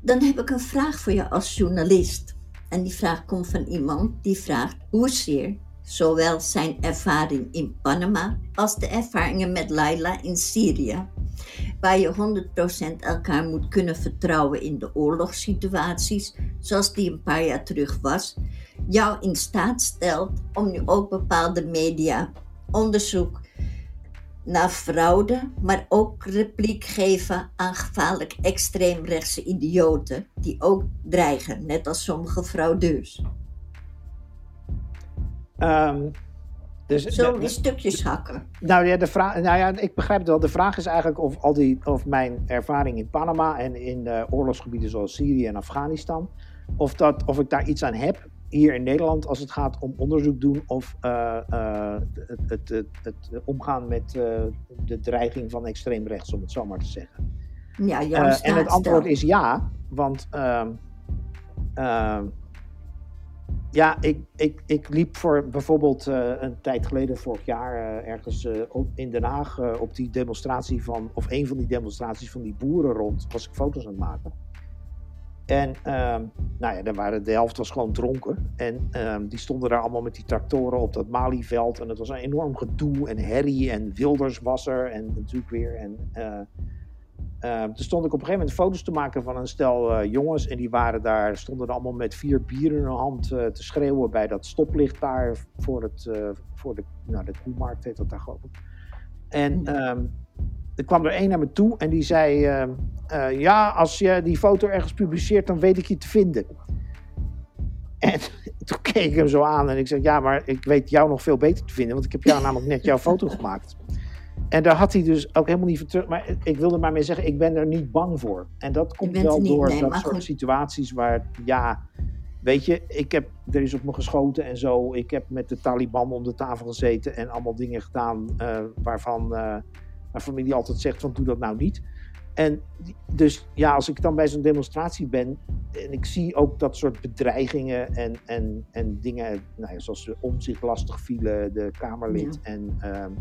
Dan heb ik een vraag voor je als journalist. En die vraag komt van iemand die vraagt hoezeer zowel zijn ervaring in Panama als de ervaringen met Laila in Syrië, waar je 100% elkaar moet kunnen vertrouwen in de oorlogssituaties, zoals die een paar jaar terug was, jou in staat stelt om nu ook bepaalde media onderzoek naar fraude, maar ook repliek geven aan gevaarlijk extreemrechtse idioten die ook dreigen, net als sommige fraudeurs. Um, dus Zullen we stukjes hakken? Nou ja, de vraag, nou ja, ik begrijp het wel. De vraag is eigenlijk of, al die, of mijn ervaring in Panama en in uh, oorlogsgebieden zoals Syrië en Afghanistan, of, dat, of ik daar iets aan heb hier in Nederland als het gaat om onderzoek doen of uh, uh, het, het, het, het, omgaan met uh, de dreiging van extreem rechts, om het zo maar te zeggen. Ja, en het antwoord is ja, want ehm, ehm, ja, ik, ik, ik liep voor bijvoorbeeld een tijd geleden, vorig jaar, ergens in Den Haag op die demonstratie van, of een van die demonstraties van die boeren rond, was ik foto's aan het maken. En um, nou ja, dan waren, de helft was gewoon dronken. En um, die stonden daar allemaal met die tractoren op dat Malieveld. En het was een enorm gedoe en herrie en Wilders was er. En natuurlijk weer. En toen stond ik op een gegeven moment foto's te maken van een stel uh, jongens. En die waren daar, stonden allemaal met vier bieren in hun hand te schreeuwen bij dat stoplicht daar voor, het, voor de, nou, de Koemarkt heet dat daar geloof ik. En um, er kwam er één naar me toe en die zei: uh, Ja, als je die foto ergens publiceert, dan weet ik je te vinden. En toen keek ik hem zo aan en ik zei: Ja, maar ik weet jou nog veel beter te vinden, want ik heb jou namelijk net jouw foto gemaakt. En daar had hij dus ook helemaal niet voor terug. Maar ik wilde maar mee zeggen: Ik ben er niet bang voor. En dat komt wel niet, door nee, dat soort goed. situaties waar, ja. Weet je, ik heb, er is op me geschoten en zo. Ik heb met de Taliban om de tafel gezeten en allemaal dingen gedaan uh, waarvan mijn familie altijd zegt van doe dat nou niet. En dus ja, als ik dan bij zo'n demonstratie ben en ik zie ook dat soort bedreigingen en, en, en dingen, nou ja, zoals om zich lastig vielen, de Kamerlid, en ehm,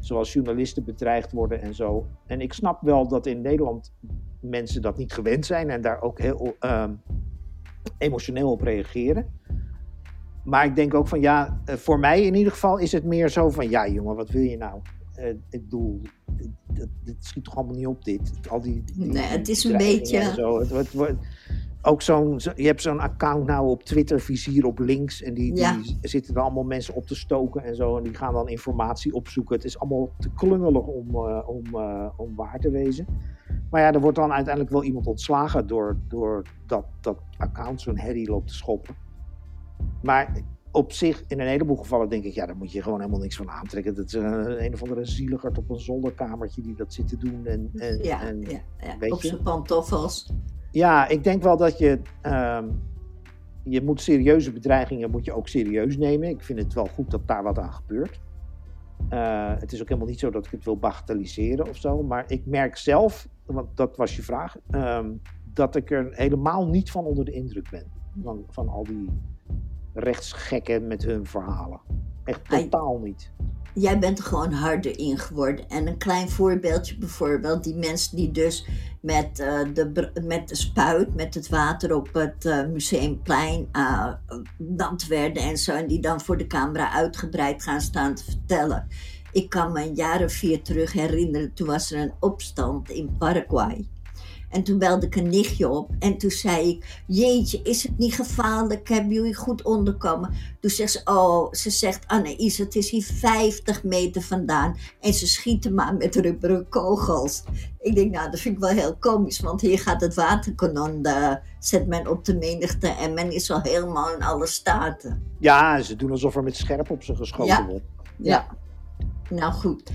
zoals journalisten bedreigd worden en zo. En ik snap wel dat in Nederland mensen dat niet gewend zijn en daar ook heel ehm, emotioneel op reageren. Maar ik denk ook van ja, eh, voor mij in ieder geval is het meer zo van ja, jongen, wat wil je nou? Uh, ik bedoel, dit, schiet toch allemaal niet op, dit. Al die, die nee, het is een beetje. Zo. Het, het, het, ook zo'n, je hebt zo'n account nou op Twitter, vizier op links. En die, die zitten er allemaal mensen op te stoken en zo. En die gaan dan informatie opzoeken. Het is allemaal te klungelig om, uh, om, uh, om waar te wezen. Maar ja, er wordt dan uiteindelijk wel iemand ontslagen door, door dat, dat account zo'n herrie loopt te schoppen. Maar op zich, in een heleboel gevallen denk ik, ja, daar moet je gewoon helemaal niks van aantrekken. Dat is een, een of andere zieligerd op een zolderkamertje die dat zit te doen. En, en, ja, en, ja, ja. op zijn pantoffels. Ja, ik denk wel dat je. Um, je moet serieuze bedreigingen moet je ook serieus nemen. Ik vind het wel goed dat daar wat aan gebeurt. Uh, het is ook helemaal niet zo dat ik het wil bagatelliseren of zo. Maar ik merk zelf, want dat was je vraag, um, dat ik er helemaal niet van onder de indruk ben. Van, van al die rechtsgekken met hun verhalen. Echt totaal niet. Jij bent er gewoon harder in geworden. En een klein voorbeeldje bijvoorbeeld, die mensen die dus met, uh, de, met de spuit, met het water op het uh, Museumplein uh, werden en zo. En die dan voor de camera uitgebreid gaan staan te vertellen. Ik kan me een jaar of vier terug herinneren, toen was er een opstand in Paraguay. En toen belde ik een nichtje op en toen zei ik: Jeetje, is het niet gevaarlijk? Hebben jullie goed onderkomen? Toen zegt ze: Oh, ze zegt Anne-Is, het is hier 50 meter vandaan en ze schieten maar met rubberen kogels. Ik denk, nou, dat vind ik wel heel komisch, want hier gaat het waterkanon, zet men op de menigte en men is al helemaal in alle staten. Ja, ze doen alsof er met scherp op ze geschoten wordt. Ja. ja, nou goed.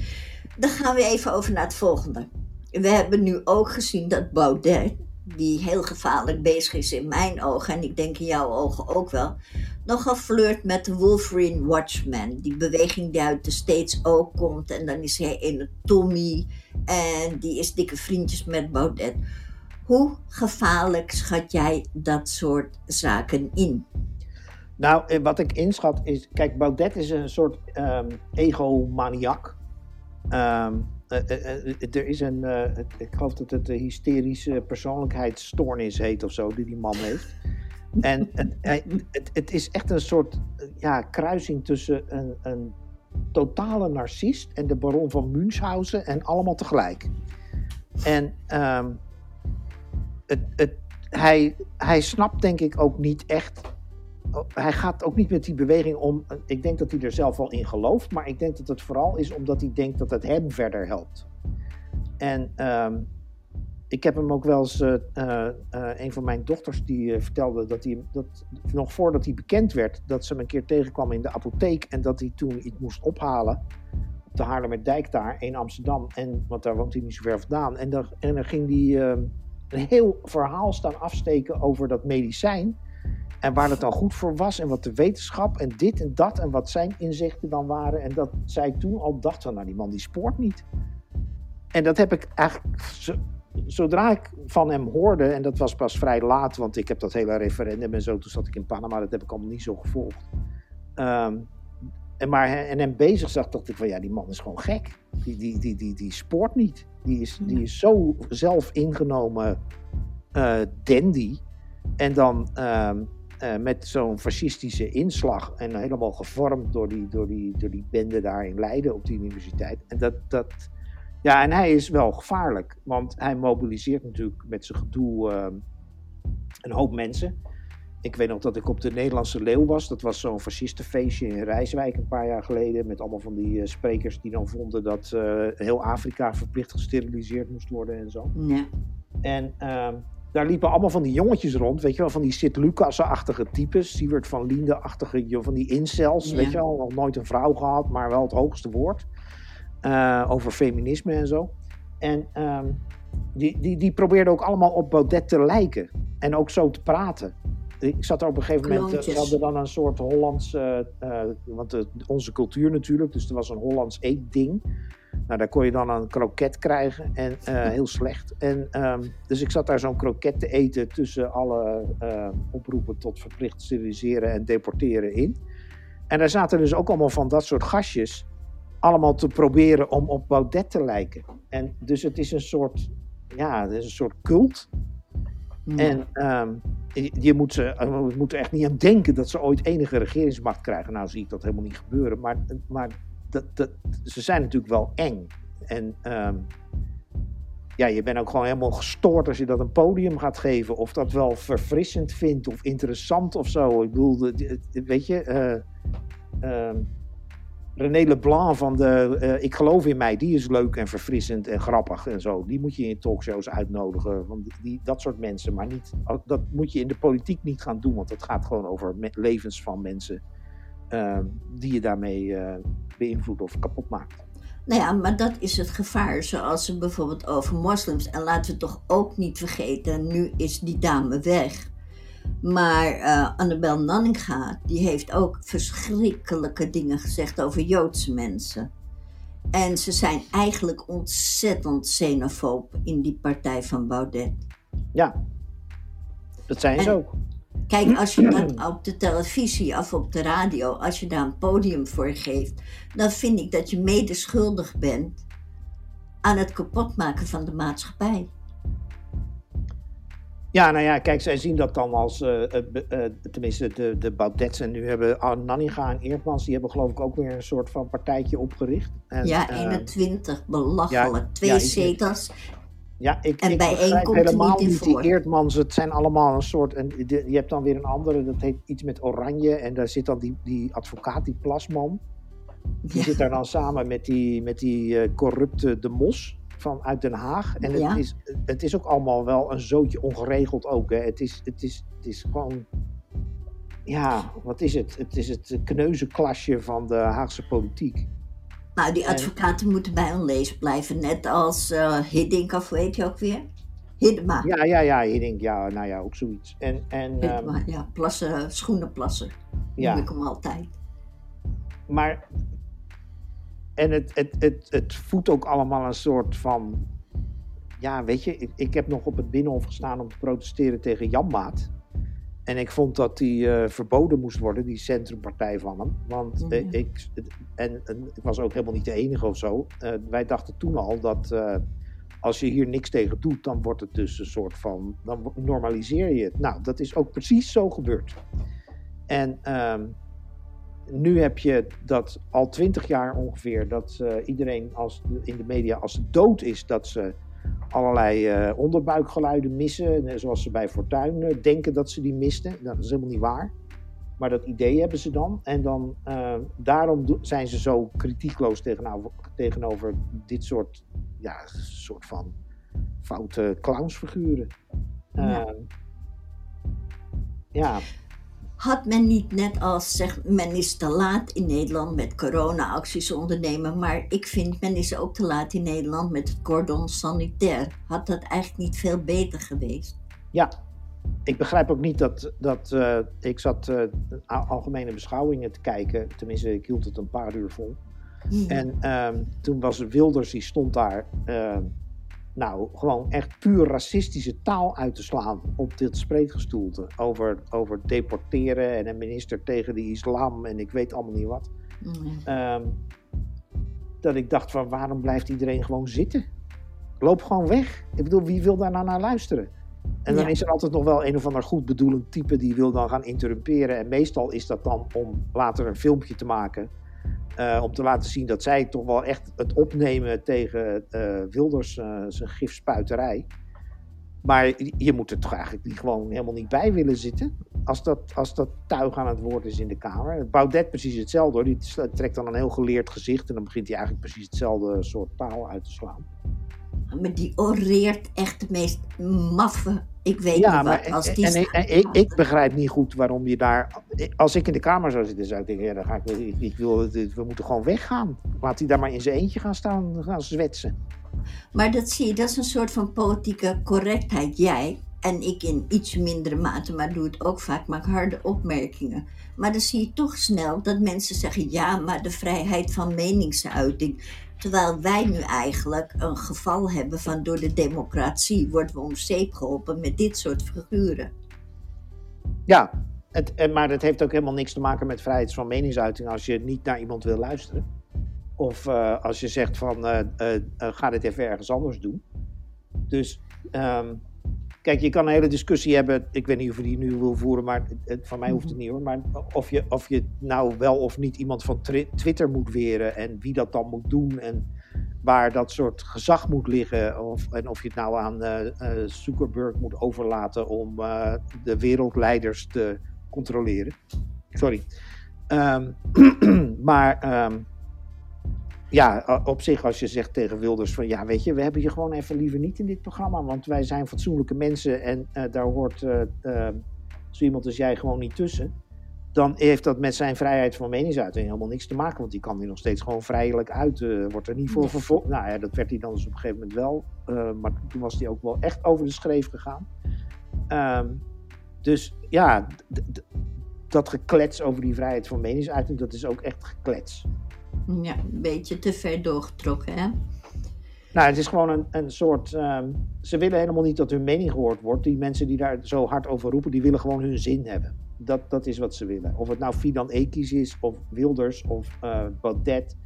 Dan gaan we even over naar het volgende we hebben nu ook gezien dat Baudet, die heel gevaarlijk bezig is in mijn ogen, en ik denk in jouw ogen ook wel, nogal flirt met de Wolverine Watchman. Die beweging die uit de States ook komt. En dan is hij in Tommy. En die is dikke vriendjes met Baudet. Hoe gevaarlijk schat jij dat soort zaken in? Nou, wat ik inschat is. Kijk, Baudet is een soort um, egomaniak. Um, eh, eh, eh, er is een, ik geloof dat het de hysterische persoonlijkheidsstoornis heet of zo, die die man heeft. En het, het, is echt een soort ja, kruising tussen een, een totale narcist en de baron van Münchhausen en allemaal tegelijk. En um, het, hij, hij snapt denk ik ook niet echt hij gaat ook niet met die beweging om. Ik denk dat hij er zelf wel in gelooft, maar ik denk dat het vooral is omdat hij denkt dat het hem verder helpt. En um, ik heb hem ook wel eens, uh, uh, een van mijn dochters die vertelde dat hij, dat, nog voordat hij bekend werd, dat ze hem een keer tegenkwam in de apotheek en dat hij toen iets moest ophalen op de Haarlemmerdijk daar in Amsterdam. En, want daar woont hij niet zo ver vandaan. En dan, en dan ging hij ehm, een heel verhaal staan afsteken over dat medicijn. En waar het dan goed voor was en wat de wetenschap en dit en dat en wat zijn inzichten dan waren. En dat zij toen al dacht van, nou die man die spoort niet. En dat heb ik eigenlijk, zodra ik van hem hoorde, en dat was pas vrij laat, want ik heb dat hele referendum en zo, toen zat ik in Panama, dat heb ik allemaal niet zo gevolgd. Um, en, maar en hem bezig zag, dacht ik van ja, die man is gewoon gek. Die, die, die, die, die spoort niet. Die is, die is zo zelf ingenomen uh, dandy. En dan um, uh, met zo'n fascistische inslag en helemaal gevormd door die, door, die, door die bende daar in Leiden op die universiteit. En dat, dat, ja, en hij is wel gevaarlijk, want hij mobiliseert natuurlijk met zijn gedoe uh, een hoop mensen. Ik weet nog dat ik op de Nederlandse Leeuw was. Dat was zo'n fascistenfeestje in Rijswijk een paar jaar geleden. Met allemaal van die uh, sprekers die dan vonden dat uh, heel Afrika verplicht gesteriliseerd moest worden en zo. Ja. En ehm, daar liepen allemaal van die jongetjes rond, weet je wel, van die Sint-Lucas-achtige types, Siewert van Liende-achtige, van die incels, weet je wel, nog nooit een vrouw gehad, maar wel het hoogste woord uh, over feminisme en zo. En um, die, die, die probeerden ook allemaal op Baudet te lijken en ook zo te praten. ik zat er op een gegeven moment, Kloontjes. ze hadden dan een soort Hollands, eh, eh, want eh, onze cultuur natuurlijk, dus er was een Hollands eetding. Nou, daar kon je dan een kroket krijgen en eh, heel slecht. En, ehm, dus ik zat daar zo'n kroket te eten tussen alle eh, oproepen tot verplicht steriliseren en deporteren in. En daar zaten dus ook allemaal van dat soort gastjes, allemaal te proberen om op Baudet te lijken. En dus het is een soort, ja, het is een soort cult. En ehm, je, moet ze, eh, we moeten echt niet aan denken dat ze ooit enige regeringsmacht krijgen. Nou zie ik dat helemaal niet gebeuren. Maar, maar dat, dat, ze zijn natuurlijk wel eng. En ehm, ja, je bent ook gewoon helemaal gestoord als je dat een podium gaat geven. Of dat wel verfrissend vindt of interessant of zo. Ik bedoel, weet je... eh, ehm, René Leblanc van de eh, Ik geloof in mij, die is leuk en verfrissend en grappig en zo. Die moet je in talkshows uitnodigen. Want die, dat soort mensen. Maar niet, dat moet je in de politiek niet gaan doen. Want het gaat gewoon over levens van mensen. Ehm, die je daarmee eh, beïnvloedt of kapot maakt. Nou ja, maar dat is het gevaar. Zoals ze bijvoorbeeld over moslims. En laten we toch ook niet vergeten, nu is die dame weg. Maar eh, Annabel Nanninga, die heeft ook verschrikkelijke dingen gezegd over Joodse mensen. En ze zijn eigenlijk ontzettend xenofoob in die partij van Baudet. Ja, dat zijn ze ook. Kijk, als je dat op de televisie of op de radio, als je daar een podium voor geeft, dan vind ik dat je medeschuldig bent aan het kapotmaken van de maatschappij. Ja, nou ja, kijk, zij zien dat dan als, eh, eh, eh, tenminste de, de Baudets en nu hebben Nanninga en Eertmans, die hebben geloof ik ook weer een soort van partijtje opgericht. En, ja, eh, 21, belachelijk. Twee ja, zetels. Ja, ik, En ik begrijp helemaal niet die Eertmans. Het zijn allemaal een soort... En de- je hebt dan weer een andere, dat heet iets met oranje. En daar zit dan die, die advocaat, die Plasman. Die Ja. zit daar dan samen met die, met die eh, corrupte De Mos van uit Den Haag. En het, Ja. is, het is ook allemaal wel een zootje ongeregeld ook. Hè. Het, is, het, is, het is gewoon... Ja, wat is het? Het is het kneuzenklasje van de Haagse politiek. Nou, die En- advocaten moeten bij onlezen blijven. Net als eh Hiddink, of weet je ook weer? Hiddema. Ja, ja, ja. Denkt, ja, nou ja, ook zoiets. En, en, ehm, Hiddema, ja, plassen, schoenenplasser. ja. Noem ik hem altijd. Maar. En het, het, het, het voedt ook allemaal een soort van. Ja, weet je, ik, ik heb nog op het Binnenhof gestaan om te protesteren tegen Janmaat. En ik vond dat die eh, verboden moest worden, die centrumpartij van hem. Want Mhm. ik, en, en ik was ook helemaal niet de enige of zo. Eh, wij dachten toen al dat eh, als je hier niks tegen doet, dan wordt het dus een soort van. dan normaliseer je het. Nou, dat is ook precies zo gebeurd. En ehm, nu heb je dat al twintig jaar ongeveer, dat iedereen als, in de media als dood is, dat ze allerlei eh, onderbuikgeluiden missen. Zoals ze bij Fortuyn eh, denken dat ze die misten. Nou, dat is helemaal niet waar. Maar dat idee hebben ze dan. En dan, eh, daarom zijn ze zo kritiekloos tegenover, tegenover dit soort, ja, soort van foute clownsfiguren. Ja. Ja, Had men niet net als zegt, men is te laat in Nederland met corona-acties ondernemen, maar ik vind men is ook te laat in Nederland met het cordon sanitair. Had dat eigenlijk niet veel beter geweest? Ja, ik begrijp ook niet dat. dat eh, ik zat eh, algemene beschouwingen te kijken. Tenminste, ik hield het een paar uur vol. En ehm, toen was Wilders, die stond daar. Nou, gewoon echt puur racistische taal uit te slaan op dit spreekgestoelte. Over, over deporteren en een minister tegen de islam en ik weet allemaal niet wat. Mm. Ehm, dat ik dacht van waarom blijft iedereen gewoon zitten? Loop gewoon weg. Ik bedoel, wie wil daar nou naar luisteren? En dan Ja. is er altijd nog wel een of ander goed bedoelend type die wil dan gaan interrumperen. En meestal is dat dan om later een filmpje te maken. Eh, om te laten zien dat zij toch wel echt het opnemen tegen eh, Wilders eh, zijn gifspuiterij. Maar je- moet er toch eigenlijk gewoon helemaal niet bij willen zitten. Als dat, als dat tuig aan het woord is in de Kamer. Baudet precies hetzelfde. Die trekt dan een heel geleerd gezicht. En dan begint hij eigenlijk precies hetzelfde soort taal uit te slaan. Maar die oreert echt de meest maffe, ik weet Ja, niet maar wat, als die en, ik, ik begrijp niet goed waarom je daar. Als ik in de Kamer zou zitten, zou ik denken: ja, dan ga ik, ik, ik wil, we moeten gewoon weggaan. Laat hij daar maar in zijn eentje gaan staan gaan zwetsen. Maar dat zie je, dat is een soort van politieke correctheid. Jij, En ik in iets mindere mate, maar doe het ook vaak, maak harde opmerkingen. Maar dan zie je toch snel dat mensen zeggen: ja, maar de vrijheid van meningsuiting. Terwijl wij nu eigenlijk een geval hebben van door de democratie worden we om zeep geholpen met dit soort figuren. Ja, het, maar het heeft ook helemaal niks te maken met vrijheid van meningsuiting als je niet naar iemand wil luisteren. Of uh, als je zegt van uh, uh, ga dit even ergens anders doen. Dus um, kijk, je kan een hele discussie hebben. Ik weet niet of je die nu wil voeren, maar het, van mij hoeft het mhm. niet hoor. Maar of je, of je nou wel of niet iemand van Twitter moet weren en wie dat dan moet doen en waar dat soort gezag moet liggen. Of, en of je het nou aan Zuckerberg moet overlaten om de wereldleiders te controleren. Sorry. Um, maar um, ja, op zich als je zegt tegen Wilders van ja, weet je, we hebben je gewoon even liever niet in dit programma, want wij zijn fatsoenlijke mensen en uh, daar hoort uh, uh, zo iemand als jij gewoon niet tussen. Dan heeft dat met zijn vrijheid van meningsuiting helemaal niks te maken, want die kan hij nog steeds gewoon vrijelijk uit. wordt er niet voor vervolgd. Nou ja, dat werd hij dan dus op een gegeven moment wel, maar toen was hij ook wel echt over de schreef gegaan. Um, dus ja, dat geklets over die vrijheid van meningsuiting, dat is ook echt geklets. Ja, een beetje te ver doorgetrokken, hè? Nou, het is gewoon een, een soort. Um, ze willen helemaal niet dat hun mening gehoord wordt. Die mensen die daar zo hard over roepen, die willen gewoon hun zin hebben. Dat, dat is wat ze willen. Of het nou Fidan Ekis is, of Wilders, of uh, Baudet,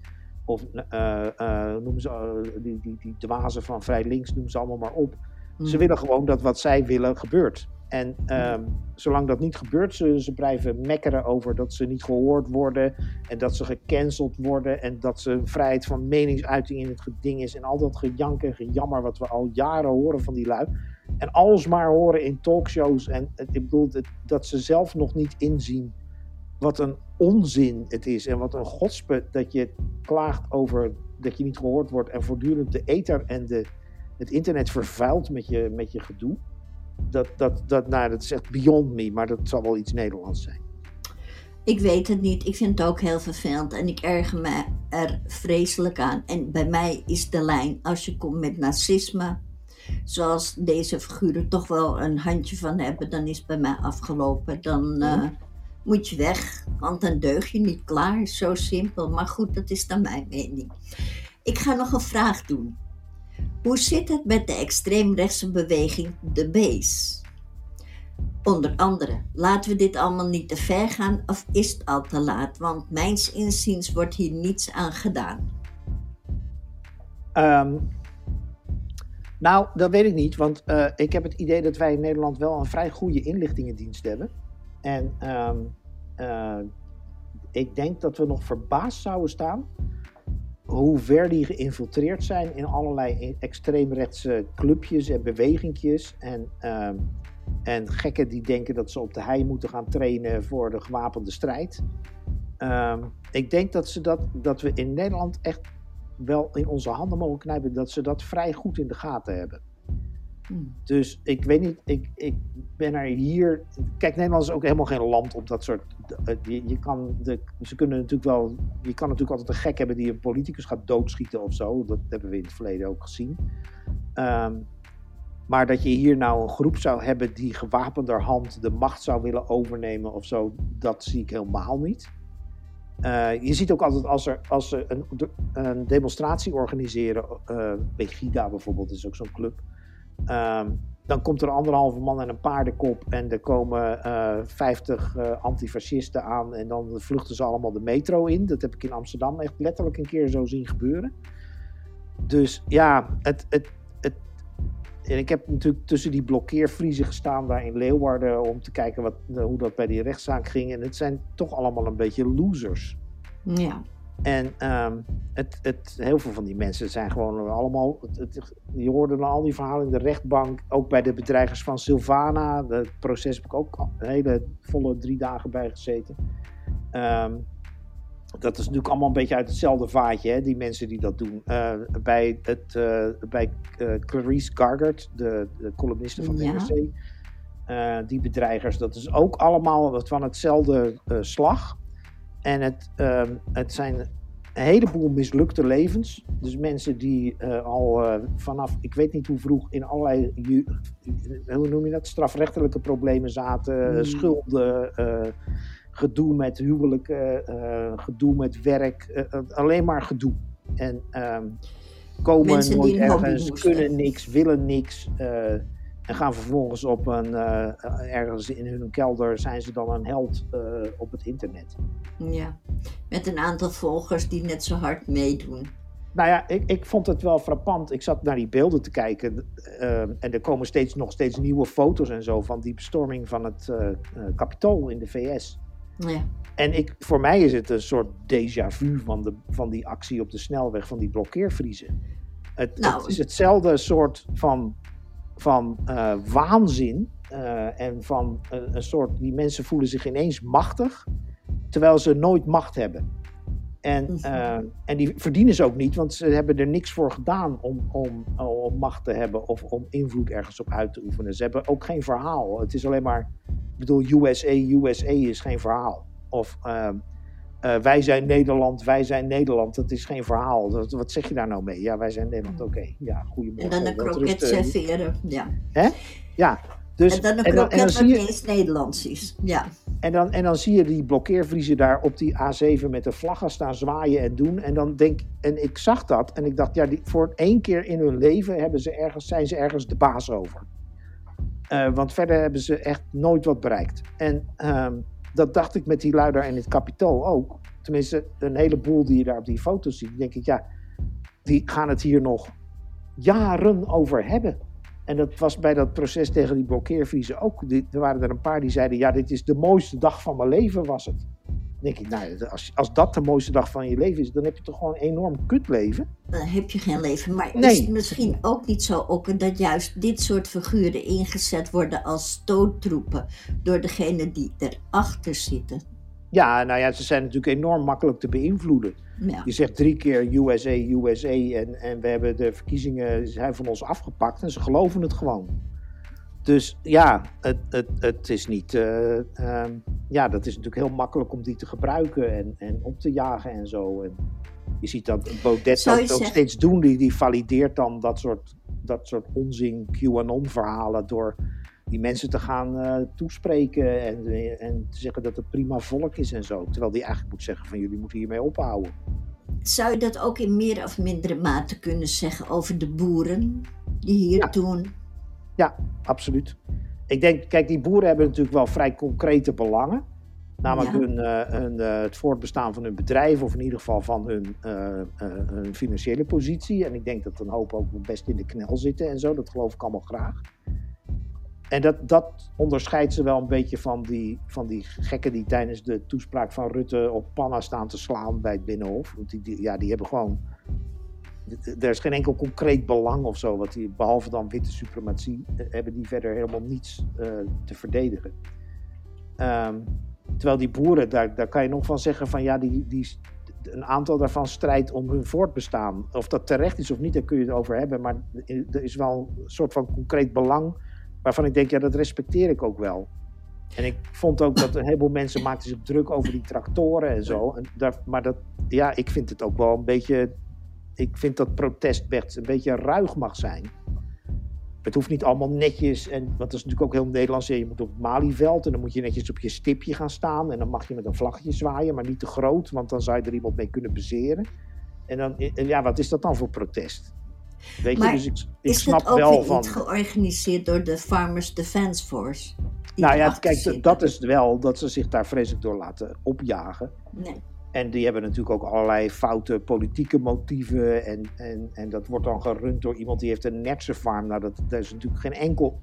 of uh, uh, noemen ze, die, die, die dwazen van Vrij Links, noemen ze allemaal maar op. Ze mm. willen gewoon dat wat zij willen gebeurt. En um, zolang dat niet gebeurt, ze blijven mekkeren over dat ze niet gehoord worden. En dat ze gecanceld worden. En dat ze vrijheid van meningsuiting in het geding is. En al dat gejank en gejammer wat we al jaren horen van die lui. En alles maar horen in talkshows. En ik bedoel, dat ze zelf nog niet inzien wat een onzin het is. En wat een godspe dat je klaagt over dat je niet gehoord wordt. En voortdurend de ether en de, het internet vervuilt met je, met je gedoe dat, dat, dat, nou, dat is echt beyond me, maar dat zal wel iets Nederlands zijn. Ik weet het niet. Ik vind het ook heel vervelend en ik erger me er vreselijk aan. En bij mij is de lijn, als je komt met narcisme, zoals deze figuren toch wel een handje van hebben, dan is het bij mij afgelopen. Dan uh, moet je weg, want dan deug je niet klaar. Zo simpel. Maar goed, dat is dan mijn mening. Ik ga nog een vraag doen. Hoe zit het met de extreemrechtse beweging De Base? Onder andere, laten we dit allemaal niet te ver gaan of is het al te laat? Want mijns inziens wordt hier niets aan gedaan. Um, nou, dat weet ik niet, want uh, ik heb het idee dat wij in Nederland wel een vrij goede inlichtingendienst hebben. En um, uh, ik denk dat we nog verbaasd zouden staan hoe ver die geïnfiltreerd zijn in allerlei extreemrechtse clubjes en bewegingjes. En, uh, en gekken die denken dat ze op de hei moeten gaan trainen voor de gewapende strijd. Uh, ik denk dat, ze dat, dat we in Nederland echt wel in onze handen mogen knijpen dat ze dat vrij goed in de gaten hebben. Hmm. Dus ik weet niet, ik, ik ben er hier. Kijk, Nederland is ook helemaal geen land op dat soort. Je, je kan de, ze kunnen natuurlijk wel. Je kan natuurlijk altijd een gek hebben die een politicus gaat doodschieten of zo. Dat hebben we in het verleden ook gezien. Um, maar dat je hier nou een groep zou hebben die gewapenderhand de macht zou willen overnemen of zo, dat zie ik helemaal niet. Uh, je ziet ook altijd als, er, als ze een, een demonstratie organiseren, uh, bijvoorbeeld, is ook zo'n club. Um, dan komt er anderhalve man en een paardenkop en er komen uh, 50 uh, antifascisten aan en dan vluchten ze allemaal de metro in. Dat heb ik in Amsterdam echt letterlijk een keer zo zien gebeuren. Dus ja, het, het, en ik heb natuurlijk tussen die blokkeervriezen gestaan daar in Leeuwarden om te kijken wat, hoe dat bij die rechtszaak ging. En het zijn toch allemaal een beetje losers. Ja. En um, het, het, heel veel van die mensen zijn gewoon allemaal. Het, je hoorde al die verhalen in de rechtbank. Ook bij de bedreigers van Silvana. Het proces heb ik ook een hele volle drie dagen bij gezeten. Um, dat is natuurlijk allemaal een beetje uit hetzelfde vaatje, hè, die mensen die dat doen. Uh, bij het, uh, bij uh, Clarice Gargard, de, de columniste van de ja. die bedreigers, dat is ook allemaal van hetzelfde slag. En het, um, het zijn een heleboel mislukte levens. Dus mensen die uh, al uh, vanaf, ik weet niet hoe vroeg, in allerlei, hoe noem je dat, strafrechtelijke problemen zaten, mm. schulden, uh, gedoe met huwelijken, gedoe met werk, alleen maar gedoe. En um, komen mensen nooit ergens, kunnen niks, willen niks. En gaan vervolgens op een, uh, ergens in hun kelder, zijn ze dan een held uh, op het internet. Ja, met een aantal volgers die net zo hard meedoen. Nou ja, ik, ik vond het wel frappant. Ik zat naar die beelden te kijken. Uh, en er komen steeds, nog steeds nieuwe foto's en zo van die bestorming van het Capitool in de VS. Ja. En ik, voor mij is het een soort déjà vu van, de, van die actie op de snelweg, van die blokkeervriezen. Het, nou, het is hetzelfde soort van van uh, waanzin uh, en van een, een, soort, die mensen voelen zich ineens machtig, terwijl ze nooit macht hebben. En, uh, en die verdienen ze ook niet, want ze hebben er niks voor gedaan om, om, om macht te hebben of om invloed ergens op uit te oefenen. Ze hebben ook geen verhaal. Het is alleen maar, ik bedoel, USA, USA is geen verhaal. Of uh, wij zijn Nederland, wij zijn Nederland. Dat is geen verhaal. Dat, wat zeg je daar nou mee? Ja, wij zijn Nederland. Oké, okay. ja, goedemorgen. En dan een kroket serveren, ja. Hè? Ja. Dus, en dan een kroket wat niet eens Nederlands is. Ja. En dan, en dan zie je die blokkeervriezen daar op die A7 met de vlaggen staan zwaaien en doen. En dan denk en ik zag dat en ik dacht, ja, die, voor één keer in hun leven hebben ze ergens, zijn ze ergens de baas over. Uh, want verder hebben ze echt nooit wat bereikt. En um, dat dacht ik met die luider en het kapitool ook. Tenminste, een heleboel die je daar op die foto's ziet. denk ik, ja, die gaan het hier nog jaren over hebben. En dat was bij dat proces tegen die blokkeervriezen ook. er waren er een paar die zeiden, ja, dit is de mooiste dag van mijn leven was het denk ik, nou, als, als dat de mooiste dag van je leven is, dan heb je toch gewoon een enorm kutleven. Dan heb je geen leven. Maar is het misschien ook niet zo ook dat juist dit soort figuren ingezet worden als stoottroepen door degene die erachter zitten? Ja, nou ja, ze zijn natuurlijk enorm makkelijk te beïnvloeden. Ja. Je zegt drie keer USA, USA en, en we hebben de verkiezingen zijn van ons afgepakt en ze geloven het gewoon. Dus ja, het, het, het is niet. Uh, ja, dat is natuurlijk heel makkelijk om die te gebruiken en, en op te jagen en zo. En je ziet dat Baudet dat ook steeds doen. Die, die valideert dan dat soort, dat soort onzin QAnon-verhalen door die mensen te gaan uh, toespreken en, en te zeggen dat het prima volk is en zo. Terwijl die eigenlijk moet zeggen van jullie moeten hiermee ophouden. Zou je dat ook in meer of mindere mate kunnen zeggen over de boeren die hier ja. toen ja, absoluut. Ik denk, kijk, die boeren hebben natuurlijk wel vrij concrete belangen. Namelijk hun, uh, hun uh, het voortbestaan van hun bedrijf, of in ieder geval van hun, uh, hun, financiële positie. En ik denk dat een hoop ook best in de knel zitten en zo. Dat geloof ik allemaal graag. En dat, dat onderscheidt ze wel een beetje van die, van die gekken die tijdens de toespraak van Rutte op panna staan te slaan bij het Binnenhof. Want die, die ja, die hebben gewoon er is geen enkel concreet belang of zo, wat die, behalve dan witte suprematie, eh, hebben die verder helemaal niets uh, te verdedigen. Um, terwijl die boeren, daar, daar kan je nog van zeggen van ja, die, die, een aantal daarvan strijdt om hun voortbestaan. Of dat terecht is of niet, daar kun je het over hebben. Maar er is wel een soort van concreet belang waarvan ik denk, ja, dat respecteer ik ook wel. En ik vond ook dat een heleboel mensen maakten zich druk over die tractoren en zo. En maar dat, ja, ik vind het ook wel een beetje ik vind dat protest best een beetje ruig mag zijn. Het hoeft niet allemaal netjes, en, want dat is natuurlijk ook heel Nederlands. Je moet op het Malieveld en dan moet je netjes op je stipje gaan staan. En dan mag je met een vlaggetje zwaaien, maar niet te groot, want dan zou je er iemand mee kunnen bezeren. En dan, ja, wat is dat dan voor protest? Weet je, dus ik, ik is snap ook wel van. niet georganiseerd door de Farmers Defence Force? Nou ja, kijk, dat is wel dat ze zich daar vreselijk door laten opjagen. Nee. En die hebben natuurlijk ook allerlei foute politieke motieven. En, en, en dat wordt dan gerund door iemand die heeft een netse farm. Nou, dat, dat is natuurlijk geen enkel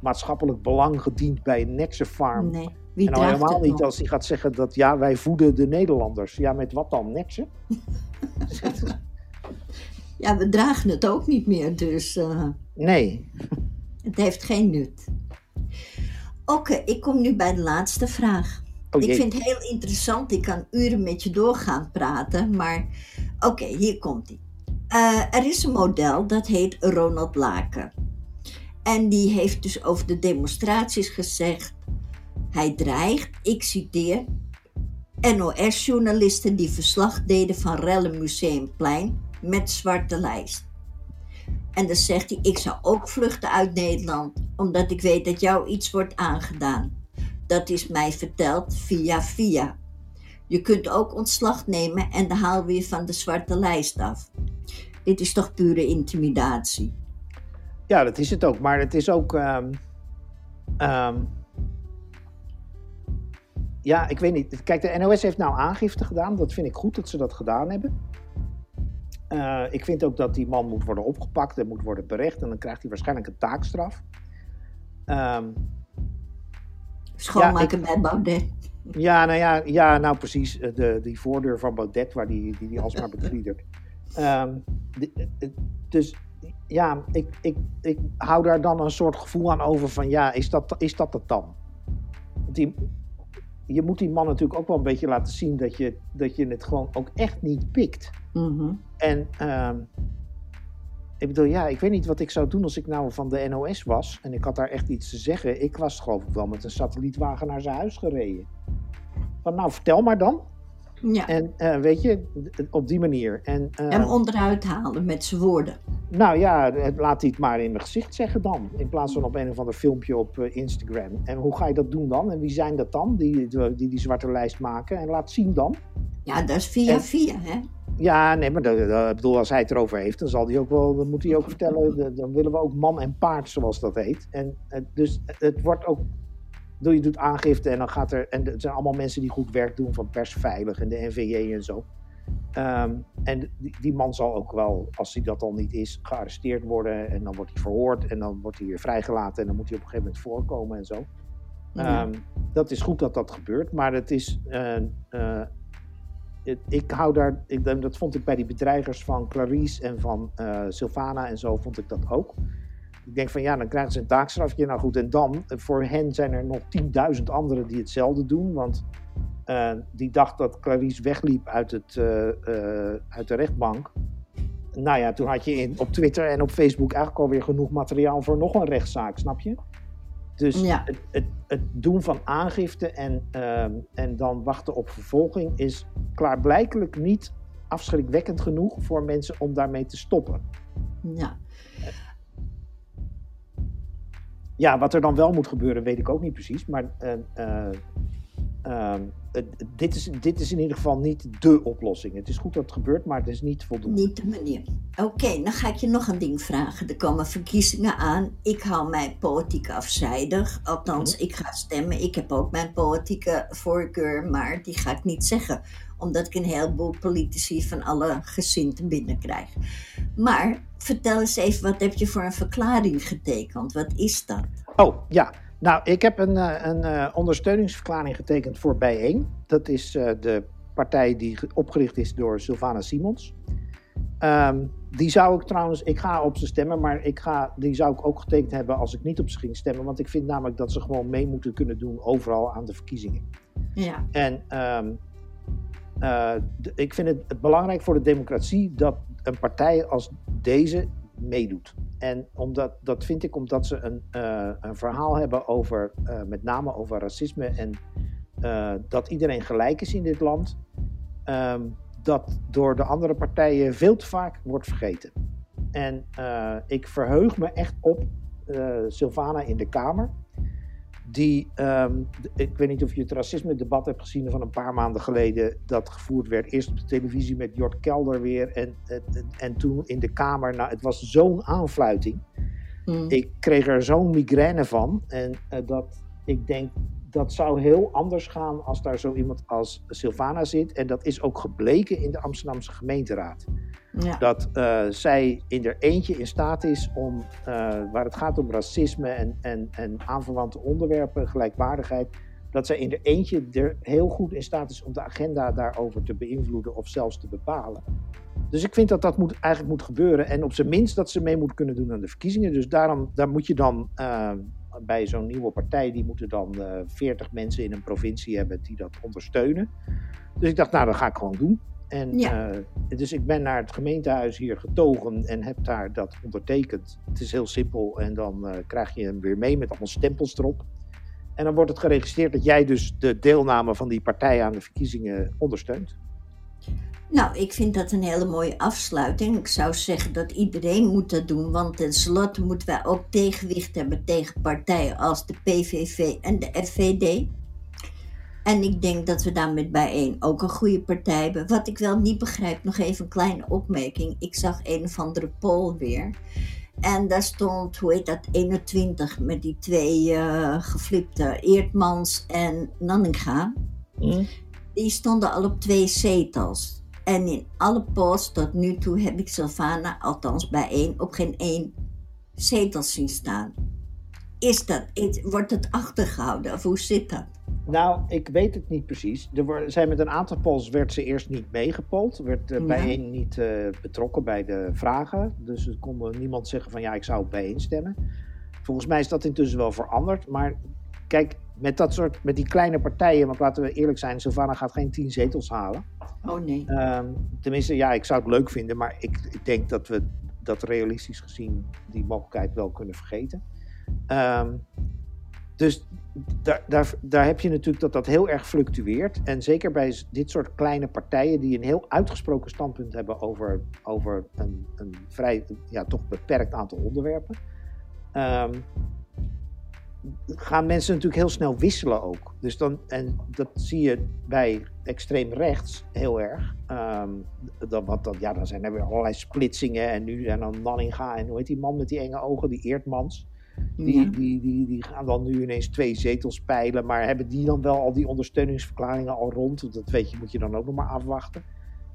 maatschappelijk belang gediend bij een netse farm. Nee, wie en al helemaal niet als hij gaat zeggen dat ja, wij voeden de Nederlanders. Ja, met wat dan? Netse? ja, we dragen het ook niet meer, dus... Uh, nee. Het heeft geen nut. Oké, ik kom nu bij de laatste vraag. Oh, ik vind het heel interessant. Ik kan uren met je doorgaan praten. Maar oké, hier komt hij. Uh, er is een model dat heet Ronald Laken. En die heeft dus over de demonstraties gezegd. Hij dreigt, ik citeer. NOS-journalisten die verslag deden van Rellen Museumplein met zwarte lijst. En dan zegt hij: Ik zou ook vluchten uit Nederland, omdat ik weet dat jou iets wordt aangedaan. Dat is mij verteld via via. Je kunt ook ontslag nemen en de haal weer van de zwarte lijst af. Dit is toch pure intimidatie? Ja, dat is het ook. Maar het is ook. ehm, ehm, ja, ik weet niet. Kijk, de NOS heeft nou aangifte gedaan. Dat vind ik goed dat ze dat gedaan hebben. Eh, ik vind ook dat die man moet worden opgepakt en moet worden berecht. En dan krijgt hij waarschijnlijk een taakstraf. Ehm, Schoonmaken Ja, bij Baudet. ja, nou ja, ja, nou precies. eh, De, die voordeur van Baudet, waar die, die, die alsmaar betriedert. Ehm, de- eh, dus ja, ik, ik, ik hou daar dan een soort gevoel aan over van ja, is dat, is dat het dan? Want Die, je moet die man natuurlijk ook wel een beetje laten zien dat je, dat je het gewoon ook echt niet pikt. Mhm. En ehm, ik bedoel, ja, ik weet niet wat ik zou doen als ik nou van de NOS was en ik had daar echt iets te zeggen. Ik was geloof ik wel met een satellietwagen naar zijn huis gereden. Van nou, vertel maar dan. Ja. En eh, weet je, op die manier. En, eh, Hem onderuit halen met zijn woorden. nou ja, laat hij het maar in mijn gezicht zeggen dan. In plaats van op een of ander filmpje op eh, Instagram. En hoe ga je dat doen dan? En wie zijn dat dan die die, die, die zwarte lijst maken? En laat zien dan. Ja, dat is via En- via, hè? Ja, nee, maar dat, bedoel, als hij het erover heeft, dan zal hij ook wel, dan moet hij ook vertellen, dan willen we ook man en paard, zoals dat heet. En eh, dus het wordt ook, je doet aangifte en dan gaat er, en het zijn allemaal mensen die goed werk doen van Persveilig en de NVJ en zo. Ehm, en die, die man zal ook wel, als hij dat al niet is, gearresteerd worden en dan wordt hij verhoord en dan wordt hij weer vrijgelaten en dan moet hij op een gegeven moment voorkomen en zo. Ja. Ehm, dat is goed dat dat gebeurt, maar het is. eh, eh, ik hou daar. Ik, dat vond ik bij die bedreigers van Clarice en van eh Sylvana en zo, vond ik dat ook. Ik denk van ja, dan krijgen ze een taakstrafje. Nou goed, en dan, eh, voor hen zijn er nog 10.000 anderen die hetzelfde doen. Want eh, die dag dat Clarice wegliep uit, het, uit de rechtbank. Nou ja, toen had je in, op Twitter en op Facebook eigenlijk alweer genoeg materiaal voor nog een rechtszaak, snap je? Dus Ja. het, het, het doen van aangifte en, ehm, en dan wachten op vervolging is klaarblijkelijk niet afschrikwekkend genoeg voor mensen om daarmee te stoppen. ja. Ja, wat er dan wel moet gebeuren, weet ik ook niet precies. Maar eh, eh, ehm, het- dit, is, dit is in ieder geval niet dé oplossing. Het is goed dat het gebeurt, maar het is niet voldoende. Niet de manier. Oké, dan ga ik je nog een ding vragen. Er komen verkiezingen aan. Ik hou mij politiek afzijdig. Althans, ik ga stemmen. Ik heb ook mijn politieke voorkeur, maar die ga ik niet zeggen. Omdat ik een heleboel politici van alle gezinten binnenkrijg. Maar vertel eens even, wat heb je voor een verklaring getekend? Wat is dat? Oh, ja. Nou, ik heb een, eh, een eh, ondersteuningsverklaring getekend voor Bijeen. Dat is eh, de partij die ge- opgericht is door Sylvana Simons. Ehm, die zou ik trouwens, ik ga op ze stemmen, maar ik ga, die zou ik ook getekend hebben als ik niet op ze ging stemmen. Want ik vind namelijk dat ze gewoon mee moeten kunnen doen overal aan de verkiezingen. Ja, En ehm, eh, ik vind het belangrijk voor de democratie dat een partij als deze meedoet. En omdat, dat vind ik omdat ze een, eh, een verhaal hebben over, eh, met name over racisme en eh, dat iedereen gelijk is in dit land. Ehm, dat door de andere partijen veel te vaak wordt vergeten. En ik verheug me echt op Sylvana in de Kamer. Die, ehm, ik weet niet of je het racisme-debat hebt gezien van een paar maanden geleden. Dat gevoerd werd eerst op de televisie met Jort Kelder weer. En, en, en toen in de Kamer. Nou, het was zo'n aanfluiting. Hm. Ik kreeg er zo'n migraine van. En eh, dat ik denk, dat zou heel anders gaan als daar zo iemand als Sylvana zit. En dat is ook gebleken in de Amsterdamse gemeenteraad. Ja. Dat eh, zij in er eentje in staat is om, eh, waar het gaat om racisme en, en, en aanverwante onderwerpen, gelijkwaardigheid, dat zij in er eentje er heel goed in staat is om de agenda daarover te beïnvloeden of zelfs te bepalen. Dus ik vind dat dat moet, eigenlijk moet gebeuren en op zijn minst dat ze mee moet kunnen doen aan de verkiezingen. Dus daarom daar moet je dan eh, bij zo'n nieuwe partij, die moeten dan eh 40 mensen in een provincie hebben die dat ondersteunen. Dus ik dacht, nou, dat ga ik gewoon doen. En Ja. eh, dus ik ben naar het gemeentehuis hier getogen en heb daar dat ondertekend. Het is heel simpel en dan eh, krijg je hem weer mee met allemaal stempels erop. En dan wordt het geregistreerd dat jij dus de deelname van die partij aan de verkiezingen ondersteunt. Nou, ik vind dat een hele mooie afsluiting. Ik zou zeggen dat iedereen moet dat doen, want tenslotte moeten wij ook tegenwicht hebben tegen partijen als de PVV en de FVD. En ik denk dat we daar met bijeen ook een goede partij hebben. Wat ik wel niet begrijp, nog even een kleine opmerking. Ik zag een of andere poll weer. En daar stond, hoe heet dat, 21 met die twee uh, geflipte Eertmans en Nanninga. Mm. Die stonden al op twee zetels. En in alle polls tot nu toe heb ik Sylvana, althans bij één, op geen één zetel zien staan. Is dat, wordt het achtergehouden of hoe zit dat? Nou, ik weet het niet precies. Er zijn met een aantal polls werd ze eerst niet meegepold. Werd uh, bijeen niet uh, betrokken bij de vragen. Dus er kon niemand zeggen van ja, ik zou bijeen stemmen. Volgens mij is dat intussen wel veranderd. Maar kijk, met dat soort, met die kleine partijen, want laten we eerlijk zijn, Sylvana gaat geen tien zetels halen. Oh nee. Um, tenminste, ja, ik zou het leuk vinden, maar ik, ik, denk dat we dat realistisch gezien die mogelijkheid wel kunnen vergeten. Um, dus daar, daar, daar heb je natuurlijk dat dat heel erg fluctueert. En zeker bij dit soort kleine partijen die een heel uitgesproken standpunt hebben over, over een, een vrij, ja, toch beperkt aantal onderwerpen. Um, gaan mensen natuurlijk heel snel wisselen ook. Dus dan, en dat zie je bij extreem rechts heel erg. Um, dan, want dan, ja, dan zijn er weer allerlei splitsingen. En nu en dan Nanninga en hoe heet die man met die enge ogen, die Eertmans. Die, die, die, die gaan dan nu ineens twee zetels peilen. Maar hebben die dan wel al die ondersteuningsverklaringen al rond? Dat weet je, moet je dan ook nog maar afwachten.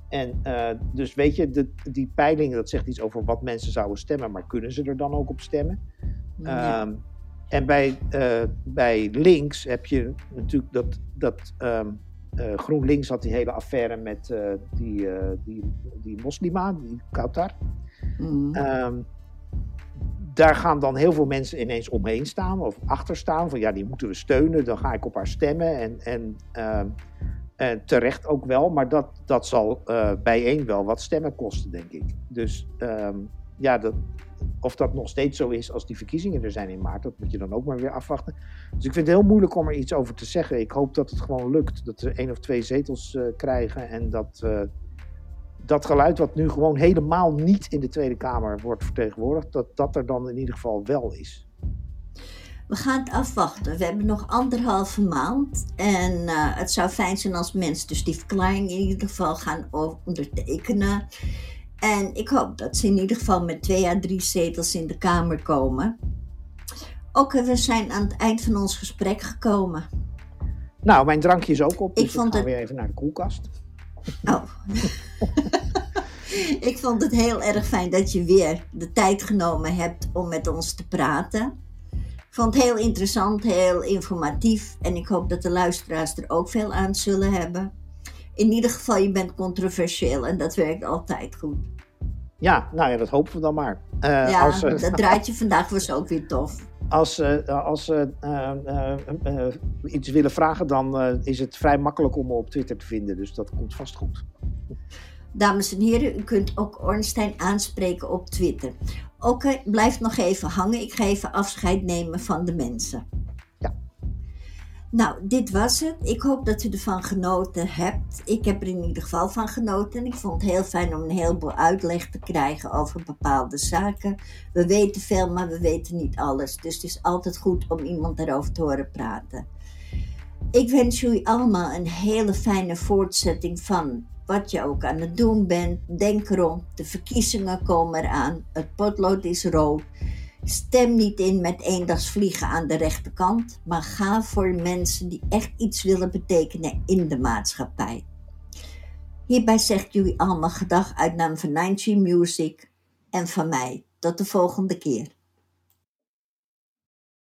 En uh, dus weet je, de, die peilingen, dat zegt iets over wat mensen zouden stemmen. Maar kunnen ze er dan ook op stemmen? Ja. Um, en bij, uh, bij links heb je natuurlijk dat, dat um, uh, GroenLinks had die hele affaire met uh, die, die, die moslima, die Qatar. Mm. Um, daar gaan dan heel veel mensen ineens omheen staan of achter staan. Van ja, die moeten we steunen, dan ga ik op haar stemmen. En, en, uh, en terecht ook wel, maar dat, dat zal uh, bijeen wel wat stemmen kosten, denk ik. Dus um, ja, dat, of dat nog steeds zo is als die verkiezingen er zijn in maart, dat moet je dan ook maar weer afwachten. Dus ik vind het heel moeilijk om er iets over te zeggen. Ik hoop dat het gewoon lukt, dat we één of twee zetels uh, krijgen en dat dat geluid wat nu gewoon helemaal niet in de Tweede Kamer wordt vertegenwoordigd, dat dat er dan in ieder geval wel is. We gaan het afwachten. We hebben nog anderhalve maand. En uh, het zou fijn zijn als mensen dus die verklaring in ieder geval gaan ondertekenen. En ik hoop dat ze in ieder geval met twee à drie zetels in de Kamer komen. Ook we zijn aan het eind van ons gesprek gekomen. Nou, mijn drankje is ook op. Dus ik vond het... weer even naar de koelkast. Oh. ik vond het heel erg fijn dat je weer de tijd genomen hebt om met ons te praten. Ik vond het heel interessant, heel informatief. En ik hoop dat de luisteraars er ook veel aan zullen hebben. In ieder geval, je bent controversieel en dat werkt altijd goed. Ja, nou ja, dat hopen we dan maar. Uh, ja, als, uh, dat draadje vandaag was ook weer tof. Als ze als, uh, iets willen vragen, dan is het vrij makkelijk om me op Twitter te vinden. Dus dat komt vast goed. Dames en heren, u kunt ook Ornstein aanspreken op Twitter. Oké, okay, blijf nog even hangen. Ik ga even afscheid nemen van de mensen. Nou, dit was het. Ik hoop dat u ervan genoten hebt. Ik heb er in ieder geval van genoten. En ik vond het heel fijn om een heleboel uitleg te krijgen over bepaalde zaken. We weten veel, maar we weten niet alles. Dus het is altijd goed om iemand daarover te horen praten. Ik wens jullie allemaal een hele fijne voortzetting van wat je ook aan het doen bent. Denk erom, de verkiezingen komen eraan. Het potlood is rood. Stem niet in met eendagsvliegen aan de rechterkant, maar ga voor mensen die echt iets willen betekenen in de maatschappij. Hierbij zegt jullie allemaal gedag uit naam van 9 Music en van mij. Tot de volgende keer.